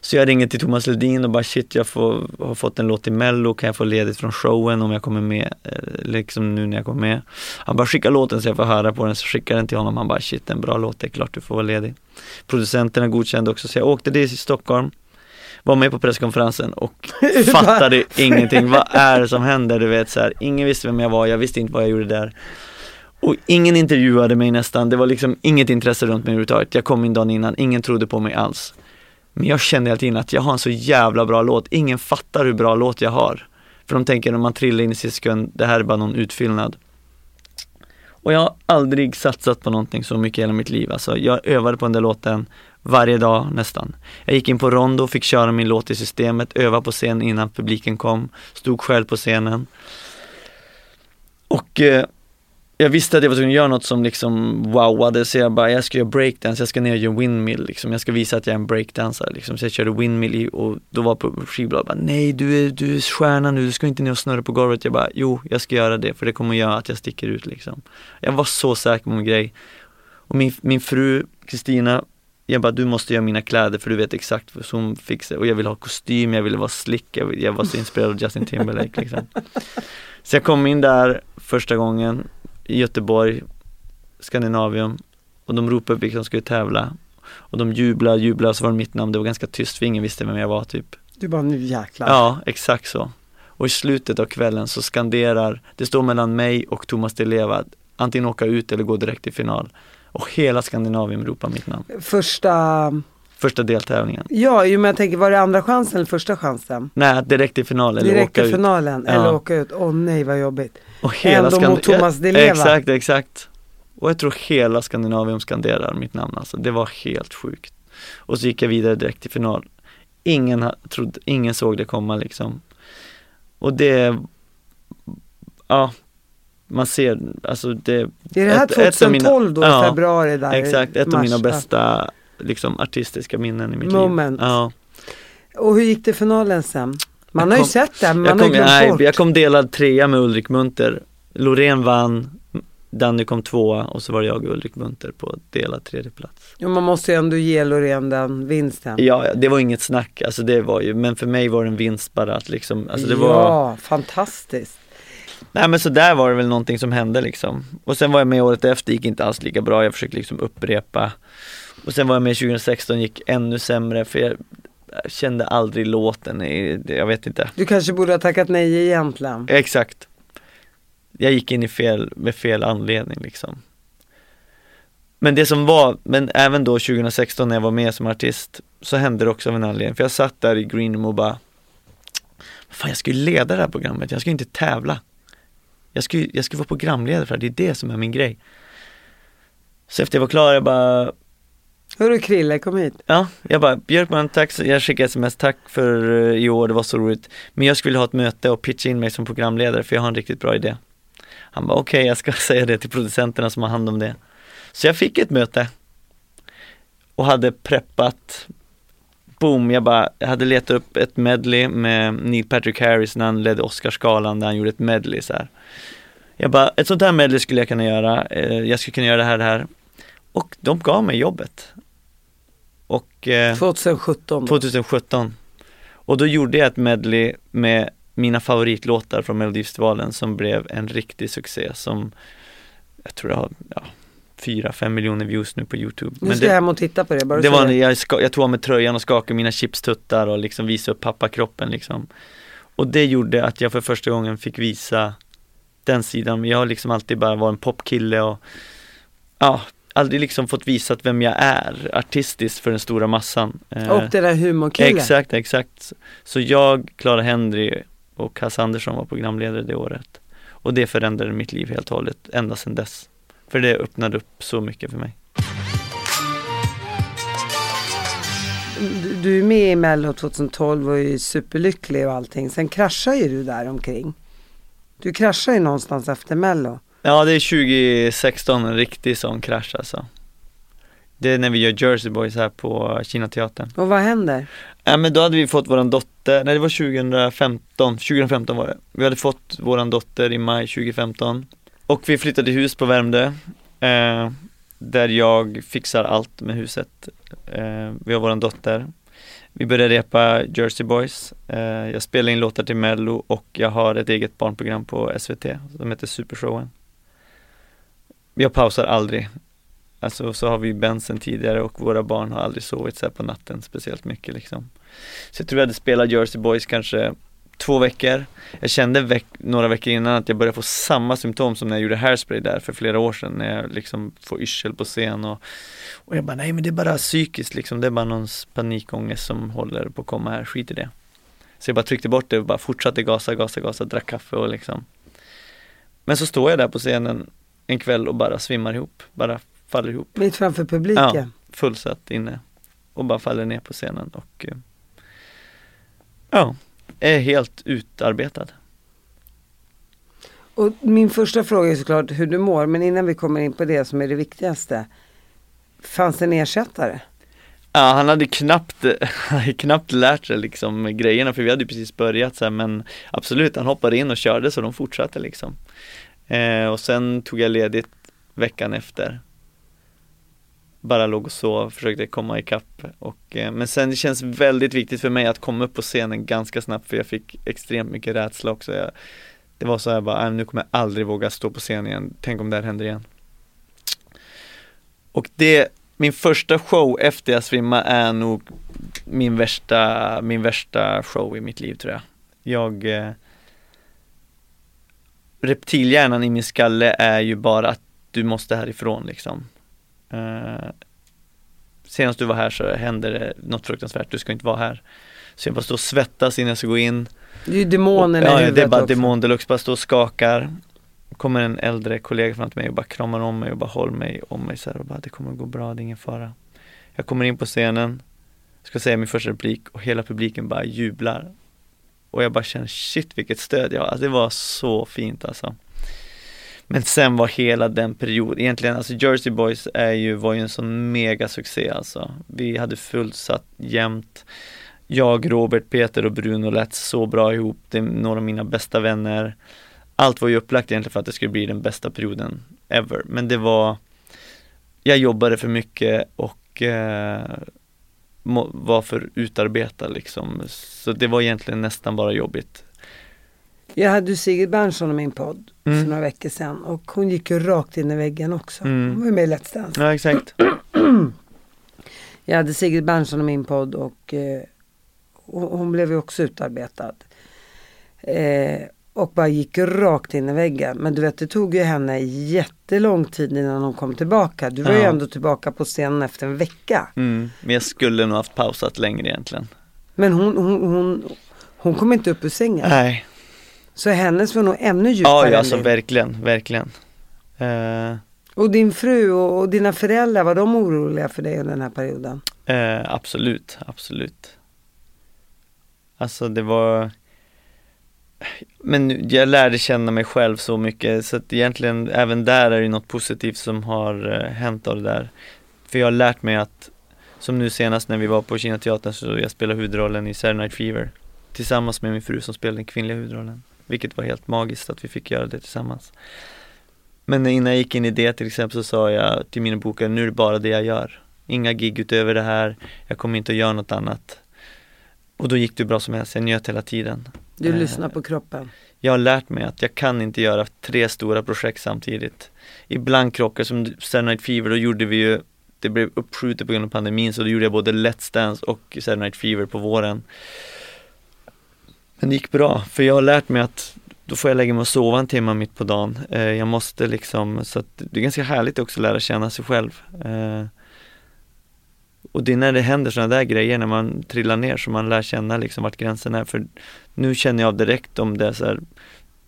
Så jag ringer till Thomas Ledin och bara shit jag får, har fått en låt i Mello, kan jag få ledigt från showen om jag kommer med, eh, liksom nu när jag kommer med? Han bara skicka låten så jag får höra på den, så skickar den till honom, han bara shit en bra låt, det är klart du får vara ledig. Producenterna godkände också så jag åkte dit till Stockholm var med på presskonferensen och <laughs> fattade ingenting. Vad är det som händer? Du vet så här, ingen visste vem jag var, jag visste inte vad jag gjorde där. Och ingen intervjuade mig nästan, det var liksom inget intresse runt mig överhuvudtaget. Jag kom in dagen innan, ingen trodde på mig alls. Men jag kände hela tiden att jag har en så jävla bra låt, ingen fattar hur bra låt jag har. För de tänker när man trillar in i sista sekund, det här är bara någon utfyllnad. Och jag har aldrig satsat på någonting så mycket i hela mitt liv. Alltså jag övade på den där låten varje dag nästan. Jag gick in på Rondo, fick köra min låt i systemet, öva på scen innan publiken kom, stod själv på scenen. Och eh, jag visste att jag var tvungen att göra något som liksom wowade så jag bara, jag ska göra breakdance, jag ska ner och göra windmill liksom. Jag ska visa att jag är en breakdansare liksom. Så jag körde windmill i, och då var på skivbolaget bara, nej du är, du är stjärna nu, du ska inte ner och snurra på golvet. Jag bara, jo jag ska göra det för det kommer att göra att jag sticker ut liksom. Jag var så säker på min grej. Och min, min fru Kristina, jag bara, du måste göra mina kläder för du vet exakt vad som fixar och jag vill ha kostym, jag ville vara slick, jag, vill, jag var så inspirerad av Justin Timberlake liksom. <laughs> Så jag kom in där första gången i Göteborg, Skandinavium och de ropade vilka som skulle tävla och de jublade, jublade, så var det mitt namn, det var ganska tyst för ingen visste vem jag var typ. Du bara, nu jäklar. Ja, exakt så. Och i slutet av kvällen så skanderar, det står mellan mig och Thomas Di Leva, antingen åka ut eller gå direkt till final. Och hela Skandinavien ropar mitt namn. Första, Första deltävlingen. ja men jag tänker, var det andra chansen eller första chansen? Nej, direkt till final eller Direkt åka i ut. finalen, Ja. eller åka ut. Åh nej vad jobbigt. Och hela Ändå mot Thomas Di Leva. Exakt, exakt. Och jag tror hela Skandinavien skanderar mitt namn alltså. Det var helt sjukt. Och så gick jag vidare direkt till final. Ingen, trodde, ingen såg det komma liksom. Och det, ja, man ser, alltså det Är det här ett- ett av mina- 2012 då, Ja, februari där? Exakt, ett av mars, mina ja. bästa liksom artistiska minnen i mitt Moment. liv. Ja. Och hur gick det finalen sen? Man Jag har ju sett det, men man Jag har kom, glömt nej, bort. jag kom delad trea med Ulrik Munter. Loreen vann, Danny kom tvåa och så var det jag och Ulrik Munter på delad tredje plats. Jo, man måste ju ändå ge Loreen den vinsten. Ja, ja, det var inget snack, alltså det var ju, men för mig var det en vinst bara att liksom, alltså det var, Ja, fantastiskt. Nej men så där var det väl någonting som hände liksom. Och sen var jag med året efter, gick inte alls lika bra, jag försökte liksom upprepa. Och sen var jag med 2016, gick ännu sämre för jag, kände aldrig låten, jag vet inte. Du kanske borde ha tackat nej egentligen. Exakt. Jag gick in i fel, med fel anledning liksom. Men det som var, men även då 2016 när jag var med som artist så hände det också av en anledning. För jag satt där i Green Room och bara Fan jag ska ju leda det här programmet, jag ska ju inte tävla. Jag ska jag ska vara programledare för det, det är det som är min grej. Så efter jag var klar, jag bara Hörru Krille, kom hit. Ja, jag bara, Björkman tack, jag skickade sms, tack för eh, i år, det var så roligt. Men jag skulle ha ett möte och pitcha in mig som programledare för jag har en riktigt bra idé. Han bara, okej jag ska <laughs> säga det till producenterna som har hand om det. Så jag fick ett möte och hade preppat Boom, jag bara, jag hade letat upp ett medley med Neil Patrick Harris när han ledde Oscarsgalan där han gjorde ett medley så här. Jag bara, ett sånt här medley skulle jag kunna göra, eh, jag skulle kunna göra det här, det här. Och de gav mig jobbet. Och eh, 2017. 2017. Och då gjorde jag ett medley med mina favoritlåtar från Melodifestivalen som blev en riktig succé som jag tror jag har ja, 4-5 miljoner views nu på Youtube. Nu ska jag hem och titta på det, bara det var, det. jag, ska, jag tog av mig tröjan och skakade mina chipstuttar och liksom visade upp pappakroppen liksom. Och det gjorde att jag för första gången fick visa den sidan. Jag har liksom alltid bara varit en popkille och ja, aldrig liksom fått visat vem jag är artistiskt för den stora massan. Eh, Och det där humorkillen. Exakt, exakt. Så jag, Clara Henry och Hasse Andersson var programledare det året. Och det förändrade mitt liv helt och hållet, ända sedan dess. För det öppnade upp så mycket för mig. Du, du är med i Mello 2012 och är superlycklig och allting. Sen kraschar ju du där omkring. Du kraschar ju någonstans efter Mello. Ja, det är 2016, en riktig sån krasch alltså. Det är när vi gör Jersey Boys här på Kinateatern. Och vad händer? Ja men då hade vi fått våran dotter, nej det var 2015, 2015 var det. Vi hade fått våran dotter i maj 2015 och vi flyttade hus på Värmdö eh, där jag fixar allt med huset. Eh, vi har våran dotter. Vi började repa Jersey Boys. Eh, jag spelar in låtar till Mello och jag har ett eget barnprogram på SVT som heter Supershowen. Jag pausar aldrig. Alltså så har vi Ben sen tidigare och våra barn har aldrig sovit så här på natten speciellt mycket liksom. Så jag tror jag hade spelat Jersey Boys kanske två veckor. Jag kände veck några veckor innan att jag började få samma symptom som när jag gjorde Hairspray där för flera år sedan när jag liksom får yrsel på scen och, och jag bara nej men det är bara psykiskt liksom, det är bara någon panikångest som håller på att komma här, skit i det. Så jag bara tryckte bort det och bara fortsatte gasa, gasa, gasa, drack kaffe och liksom Men så står jag där på scenen en kväll och bara svimmar ihop, bara faller ihop. Mitt framför publiken. Ja, fullsatt inne och bara faller ner på scenen och eh, ja, är helt utarbetad. Och min första fråga är såklart hur du mår. Men innan vi kommer in på det som är det viktigaste. Fanns det en ersättare? Ja, han hade knappt, han <laughs> hade knappt lärt sig liksom grejerna för vi hade precis börjat så här, men absolut, han hoppade in och körde så de fortsatte liksom. Eh, och sen tog jag ledigt veckan efter. Bara låg och sov, försökte komma ikapp och, eh, men sen det känns väldigt viktigt för mig att komma upp på scenen ganska snabbt för jag fick extremt mycket rädsla också. Jag, det var så här bara, äh, nu kommer jag aldrig våga stå på scen igen, tänk om det här händer igen. Och det, min första show efter jag svimmade är nog min värsta, min värsta show i mitt liv tror jag. Jag eh, Reptilhjärnan i min skalle är ju bara att du måste härifrån liksom. Eh, senast du var här så hände det något fruktansvärt, du ska inte vara här. Så jag bara står och svettas innan jag ska gå in. Det är ju demonerna ja, i det är bara också. demon deluxe, bara står och skakar. Kommer en äldre kollega fram till mig och bara kramar om mig och bara håller mig om mig så här och bara det kommer gå bra, det är ingen fara. Jag kommer in på scenen, ska säga min första replik och hela publiken bara jublar. Och jag bara känner shit vilket stöd jag har, alltså, det var så fint alltså. Men sen var hela den perioden, egentligen alltså Jersey Boys är ju, var ju en sån mega succé alltså. Vi hade fullsatt jämt. Jag, Robert, Peter och Bruno lät så bra ihop, det är några av mina bästa vänner. Allt var ju upplagt egentligen för att det skulle bli den bästa perioden ever, men det var Jag jobbade för mycket och eh, var för utarbetad liksom, så det var egentligen nästan bara jobbigt. Jag hade ju Sigrid Bernson i min podd Mm. för några veckor sedan och hon gick ju rakt in i väggen också. Mm. Hon var ju med i Let's Dance. Ja exakt. <clears throat> Jag hade Sigrid Bernson i min podd och eh, hon hon blev ju också utarbetad. Eh, och bara gick rakt in i väggen. Men du vet det tog ju henne jättelång tid innan hon kom tillbaka. Du var ju Ja. ändå tillbaka på scenen efter en vecka. Mm. Men jag skulle nog haft pausat längre egentligen. Men hon, hon, hon, hon kom inte upp ur sängen. Nej. Så hennes var nog ännu djupare Ja, ja alltså din. verkligen, verkligen. Eh, Och din fru och, och dina föräldrar, var de oroliga för dig under den här perioden? Eh, absolut, absolut. Alltså det var Men jag lärde känna mig själv så mycket så att egentligen även där är det något positivt som har eh, hänt av det där. För jag har lärt mig att Som nu senast när vi var på Kina teatern så jag spelade huvudrollen i Saturday Night Fever Tillsammans med min fru som spelade den kvinnliga huvudrollen Vilket var helt magiskt att vi fick göra det tillsammans Men innan jag gick in i det till exempel så sa jag till mina bokare, nu är det bara det jag gör Inga gig utöver det här, jag kommer inte att göra något annat Och då gick det bra som helst, jag njöt hela tiden Du Eh, lyssnar på kroppen. jag har lärt mig att jag kan inte göra tre stora projekt samtidigt. Ibland krockar, som Saturday Night Fever, då gjorde vi ju Det blev uppskjutet på grund av pandemin så då gjorde jag både Let's Dance och Saturday Night Fever på våren. Men det gick bra, för jag har lärt mig att då får jag lägga mig och sova en timme mitt på dagen. Eh, jag måste liksom, så att det är ganska härligt också att lära känna sig själv. Eh, och det är när det händer sådana där grejer, när man trillar ner, så man lär känna liksom vart gränsen är. För nu känner jag av direkt om det är så här,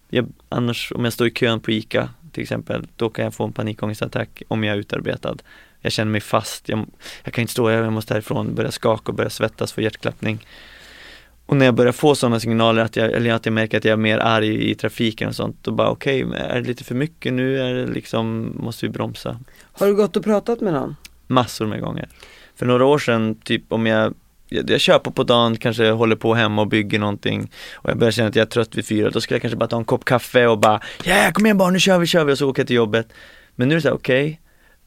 jag, annars om jag står i kön på ICA till exempel, då kan jag få en panikångestattack om jag är utarbetad. Jag känner mig fast, jag, jag kan inte stå, jag måste härifrån, börja skaka och börja svettas få hjärtklappning. Och när jag börjar få sådana signaler att jag, eller att jag märker att jag är mer arg i trafiken och sånt, då bara okej, okay, är det lite för mycket nu? Är det liksom, måste vi bromsa? Har du gått och pratat med någon? Massor med gånger. För några år sedan, typ om jag jag, jag köper på dagen, kanske håller på hemma och bygger någonting och jag börjar känna att jag är trött vid fyra, då skulle jag kanske bara ta en kopp kaffe och bara Ja, yeah, kom igen barn, nu kör vi, kör vi och så åker jag till jobbet. Men nu är det så här, okej, okay,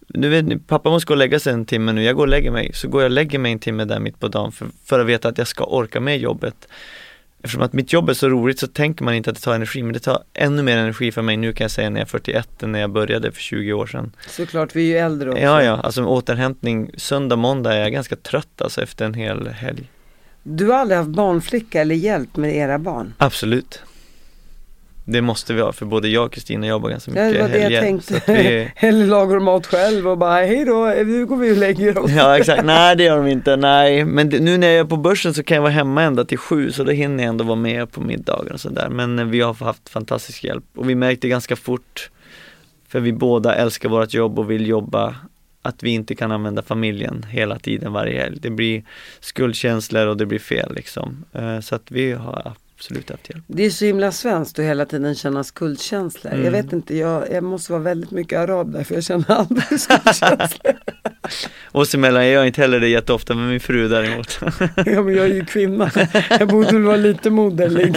nu vet ni, pappa måste gå och lägga sig en timme nu, jag går och lägger mig. Så går jag och lägger mig en timme där mitt på dagen för, för att veta att jag ska orka med jobbet. Eftersom att mitt jobb är så roligt så tänker man inte att det tar energi, men det tar ännu mer energi för mig nu kan jag säga när jag är 41 än när jag började för 20 år sedan. Såklart, vi är ju äldre också. Ja, ja, alltså återhämtning, söndag, måndag är jag ganska trött alltså efter en hel helg. Du har aldrig haft barnflicka eller hjälp med era barn? Absolut. Det måste vi ha för både jag och Kristina jobbar ganska mycket helger. Det var det jag tänkte. Vi... <laughs> Eller lagar mat själv och bara hej då, nu går vi och lägger oss. Ja exakt, nej det gör de inte, nej. Men det, nu när jag är på börsen så kan jag vara hemma ända till sju så då hinner jag ändå vara med på middagar och sådär. Men eh, vi har haft fantastisk hjälp och vi märkte ganska fort, för vi båda älskar vårt jobb och vill jobba att vi inte kan använda familjen hela tiden varje helg. Det blir skuldkänslor och det blir fel liksom. Eh, så att vi har absolut haft hjälp. Det är så himla svenskt att hela tiden känna skuldkänslor. Mm. Jag vet inte, jag, jag måste vara väldigt mycket arab där för jag känner aldrig <laughs> skuldkänslor. <laughs> Oss emellan jag gör inte heller det jätteofta men min fru däremot. <laughs> ja men jag är ju kvinna. Jag borde väl vara lite moderlig.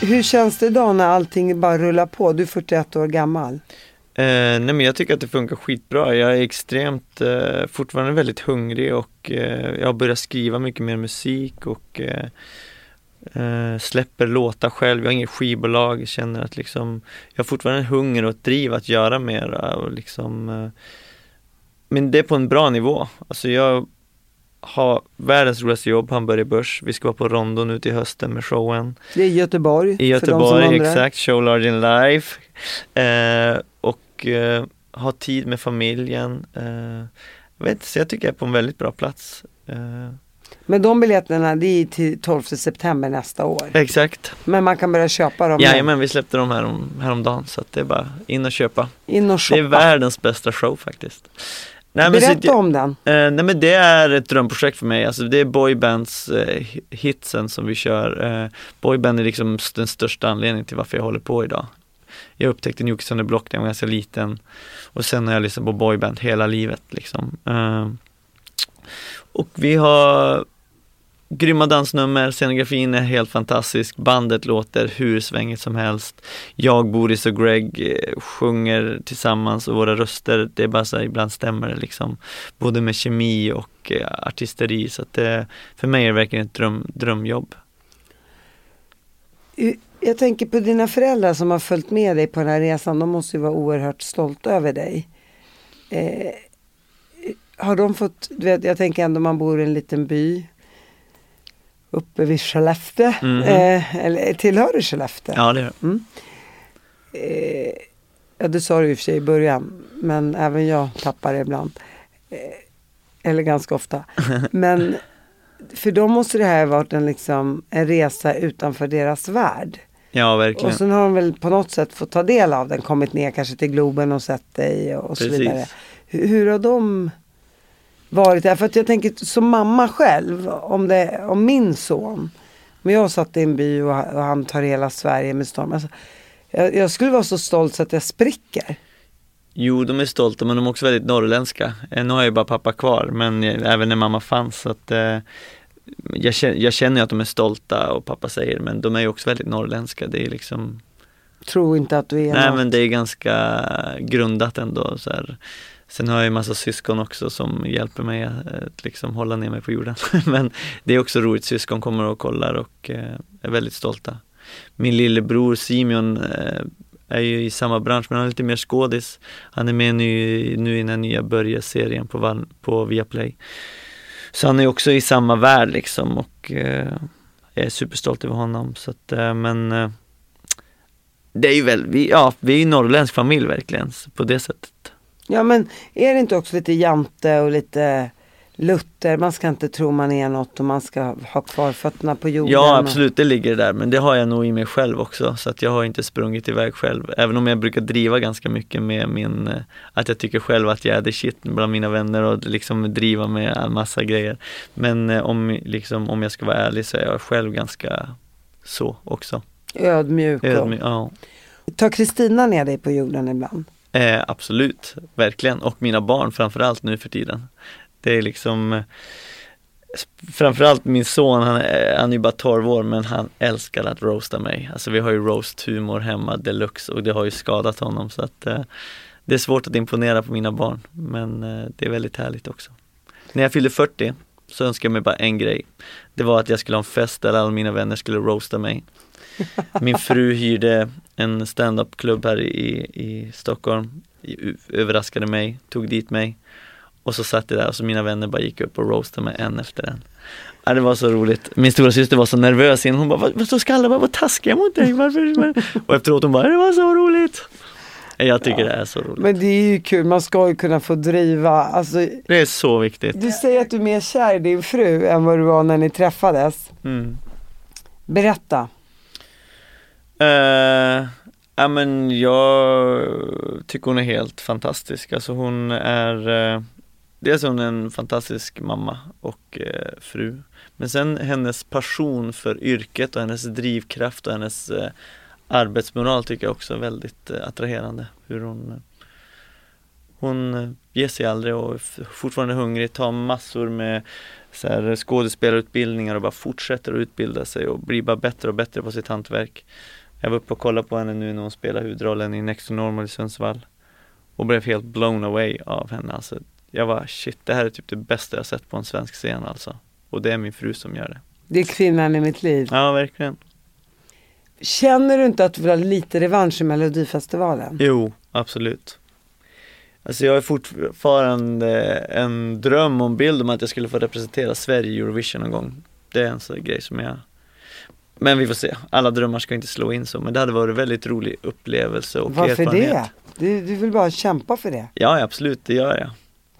Hur känns det idag när allting bara rullar på? Du är 41 år gammal. Eh, nej men jag tycker att det funkar skitbra. Jag är extremt, eh, fortfarande väldigt hungrig och eh, jag har börjat skriva mycket mer musik och eh, eh, släpper låtar själv. Jag har inget skivbolag, känner att liksom jag har fortfarande en hunger och ett driv att göra mera och liksom eh, Men det är på en bra nivå. Alltså jag har världens roligaste jobb, Hamburger Börs. Vi ska vara på Rondo nu till hösten med showen. Det är i Göteborg. I Göteborg, exakt. Show Large in Life. Och eh, ha tid med familjen. Eh, jag vet så jag tycker jag är på en väldigt bra plats. Eh. Men de biljetterna det är till 12 september nästa år? Exakt. Men man kan börja köpa dem? Ja, men vi släppte dem här om, häromdagen så att det är bara in och köpa. In och shoppa. Det är världens bästa show faktiskt. Nej, Berätta så, om den. Eh, nej men det är ett drömprojekt för mig, alltså det är boybands eh, hitsen som vi kör. Eh, boyband är liksom den största anledningen till varför jag håller på idag. Jag upptäckte New Kids on the Block när jag var ganska liten och sen har jag lyssnat på boyband hela livet liksom. Ehm, och vi har grymma dansnummer, scenografin är helt fantastisk, bandet låter hur svängigt som helst. Jag, Boris och Greg eh, sjunger tillsammans och våra röster, det är bara så här, ibland stämmer det liksom. Både med kemi och eh, artisteri så att det, för mig är det verkligen ett dröm, drömjobb. Jag tänker på dina föräldrar som har följt med dig på den här resan, de måste ju vara oerhört stolta över dig. Eh, har de fått, du vet, jag tänker ändå man bor i en liten by uppe vid Skellefteå. Mm. Eh, eller tillhör du Skellefteå? Ja det gör mm. eh, Ja det sa du i och för sig i början. Men även jag tappar det ibland. Eh, eller ganska ofta. <laughs> Men för dem måste det här ha varit en, liksom, en resa utanför deras värld. Ja, verkligen. Och sen har de väl på något sätt fått ta del av den, kommit ner kanske till Globen och sett dig och, och så vidare. Hur, hur har de varit där. För att jag tänker som mamma själv, om, det, om min son, om jag satt i en by och, och han tar hela Sverige med storm. Alltså, jag, jag, skulle vara så stolt så att jag spricker. Jo, de är stolta men de är också väldigt norrländska. Nu har jag ju bara pappa kvar men även när mamma fanns så att eh, jag, känner, jag känner att de är stolta och pappa säger men de är ju också väldigt norrländska. Det är liksom Tro inte att du är Nej något. men det är ganska grundat ändå så här. Sen har jag en massa syskon också som hjälper mig att liksom hålla ner mig på jorden. <laughs> Men det är också roligt, syskon kommer och kollar och eh, är väldigt stolta. Min lillebror Simeon eh, är ju i samma bransch men han är lite mer skådis. Han är med nu, nu i den nya Börje-serien på, på Viaplay. Så han är också i samma värld liksom och eh, jag är superstolt över honom så att, eh, men eh, det är ju väl, vi, ja, vi är ju norrländsk familj verkligen på det sättet. Ja men är det inte också lite jante och lite Luther, man ska inte tro man är något och man ska ha kvar fötterna på jorden. Ja absolut, det ligger där men det har jag nog i mig själv också så att jag har inte sprungit iväg själv. Även om jag brukar driva ganska mycket med min, eh, att jag tycker själv att jag är the shit bland mina vänner och liksom driva med en massa grejer. Men eh, om, liksom, om jag ska vara ärlig så är jag själv ganska så också. Ödmjuk. Ödmjuk ja. Tar Kristina ner dig på jorden ibland? Eh, absolut, verkligen. Och mina barn framförallt nu för tiden. Det är liksom Framförallt min son, han är, han är ju bara 12 år men han älskar att roasta mig. Alltså vi har ju roast-humor hemma deluxe och det har ju skadat honom så att eh, Det är svårt att imponera på mina barn men eh, det är väldigt härligt också. När jag fyllde 40 så önskade jag mig bara en grej. Det var att jag skulle ha en fest där alla mina vänner skulle roasta mig. Min fru hyrde en stand-up-klubb här i, i Stockholm, överraskade mig, tog dit mig och så satt jag där och så mina vänner bara gick upp och roastade mig en efter en. Ja, det var så roligt. Min stora syster var så nervös innan. Hon bara, vad, ska alla vara taskiga mot dig? Varför? Och efteråt hon bara, det var så roligt. Jag tycker ja. det är så roligt. Men det är ju kul, man ska ju kunna få driva. Alltså, det är så viktigt. Du säger att du är mer kär i din fru än vad du var när ni träffades. Mm. Berätta. Uh, ja men jag tycker hon är helt fantastisk. Alltså hon är uh, Dels är hon en fantastisk mamma och eh, fru. Men sen hennes passion för yrket och hennes drivkraft och hennes eh, arbetsmoral tycker jag också är väldigt eh, attraherande. Hur hon hon ger sig aldrig och är fortfarande hungrig, tar massor med så här, skådespelarutbildningar och bara fortsätter att utbilda sig och blir bara bättre och bättre på sitt hantverk. Jag var uppe och kollade på henne nu när hon spelar huvudrollen i Next to Normal i Sundsvall och blev helt blown away av henne. Alltså, jag var shit, det här är typ det bästa jag sett på en svensk scen alltså. Och det är min fru som gör det. Det är kvinnan i mitt liv. Ja, verkligen. Känner du inte att du vill ha lite revansch i Melodifestivalen? Jo, absolut. Alltså jag har fortfarande en dröm och en bild om att jag skulle få representera Sverige i Eurovision någon gång. Det är en sån grej som jag Men vi får se, alla drömmar ska inte slå in så men det hade varit en väldigt rolig upplevelse och Varför erfarenhet. det? Du, du vill bara kämpa för det? Ja absolut, det gör jag.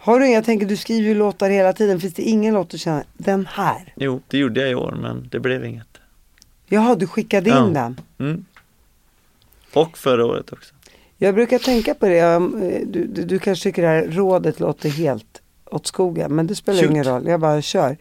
Har du, jag tänker du skriver ju låtar hela tiden, finns det ingen låt att känna, den här? Jo, det gjorde jag i år men det blev inget. Jaha, du skickade in ja. den? Mm. Och förra året också. Jag brukar tänka på det, du, du, du kanske tycker det här rådet låter helt åt skogen, men det spelar Shoot. ingen roll, jag bara kör.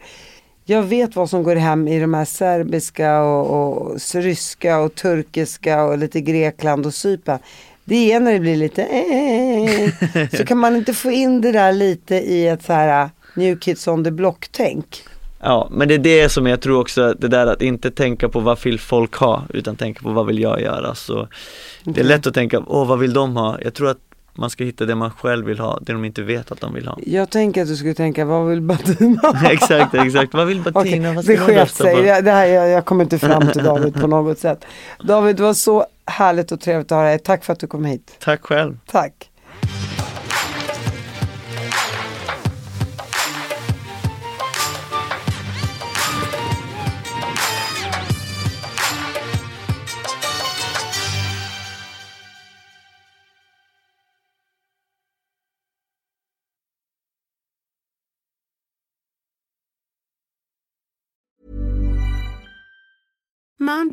Jag vet vad som går hem i de här serbiska och, och ryska och turkiska och lite Grekland och Cypern. Det är när det blir lite eh, så kan man inte få in det där lite i ett så här New Kids on the Block-tänk. Ja, men det är det som jag tror också, det där att inte tänka på vad vill folk ha, utan tänka på vad vill jag göra. Så Det är lätt att tänka, åh vad vill de ha? Jag tror att man ska hitta det man själv vill ha, det de inte vet att de vill ha. Jag tänker att du skulle tänka, vad vill Bettina ha? <laughs> exakt, exakt, vad vill Bettina? Okay, det sket sig, det här, jag, jag kommer inte fram till David på något sätt. David, var så härligt och trevligt att ha dig, tack för att du kom hit. Tack själv. Tack.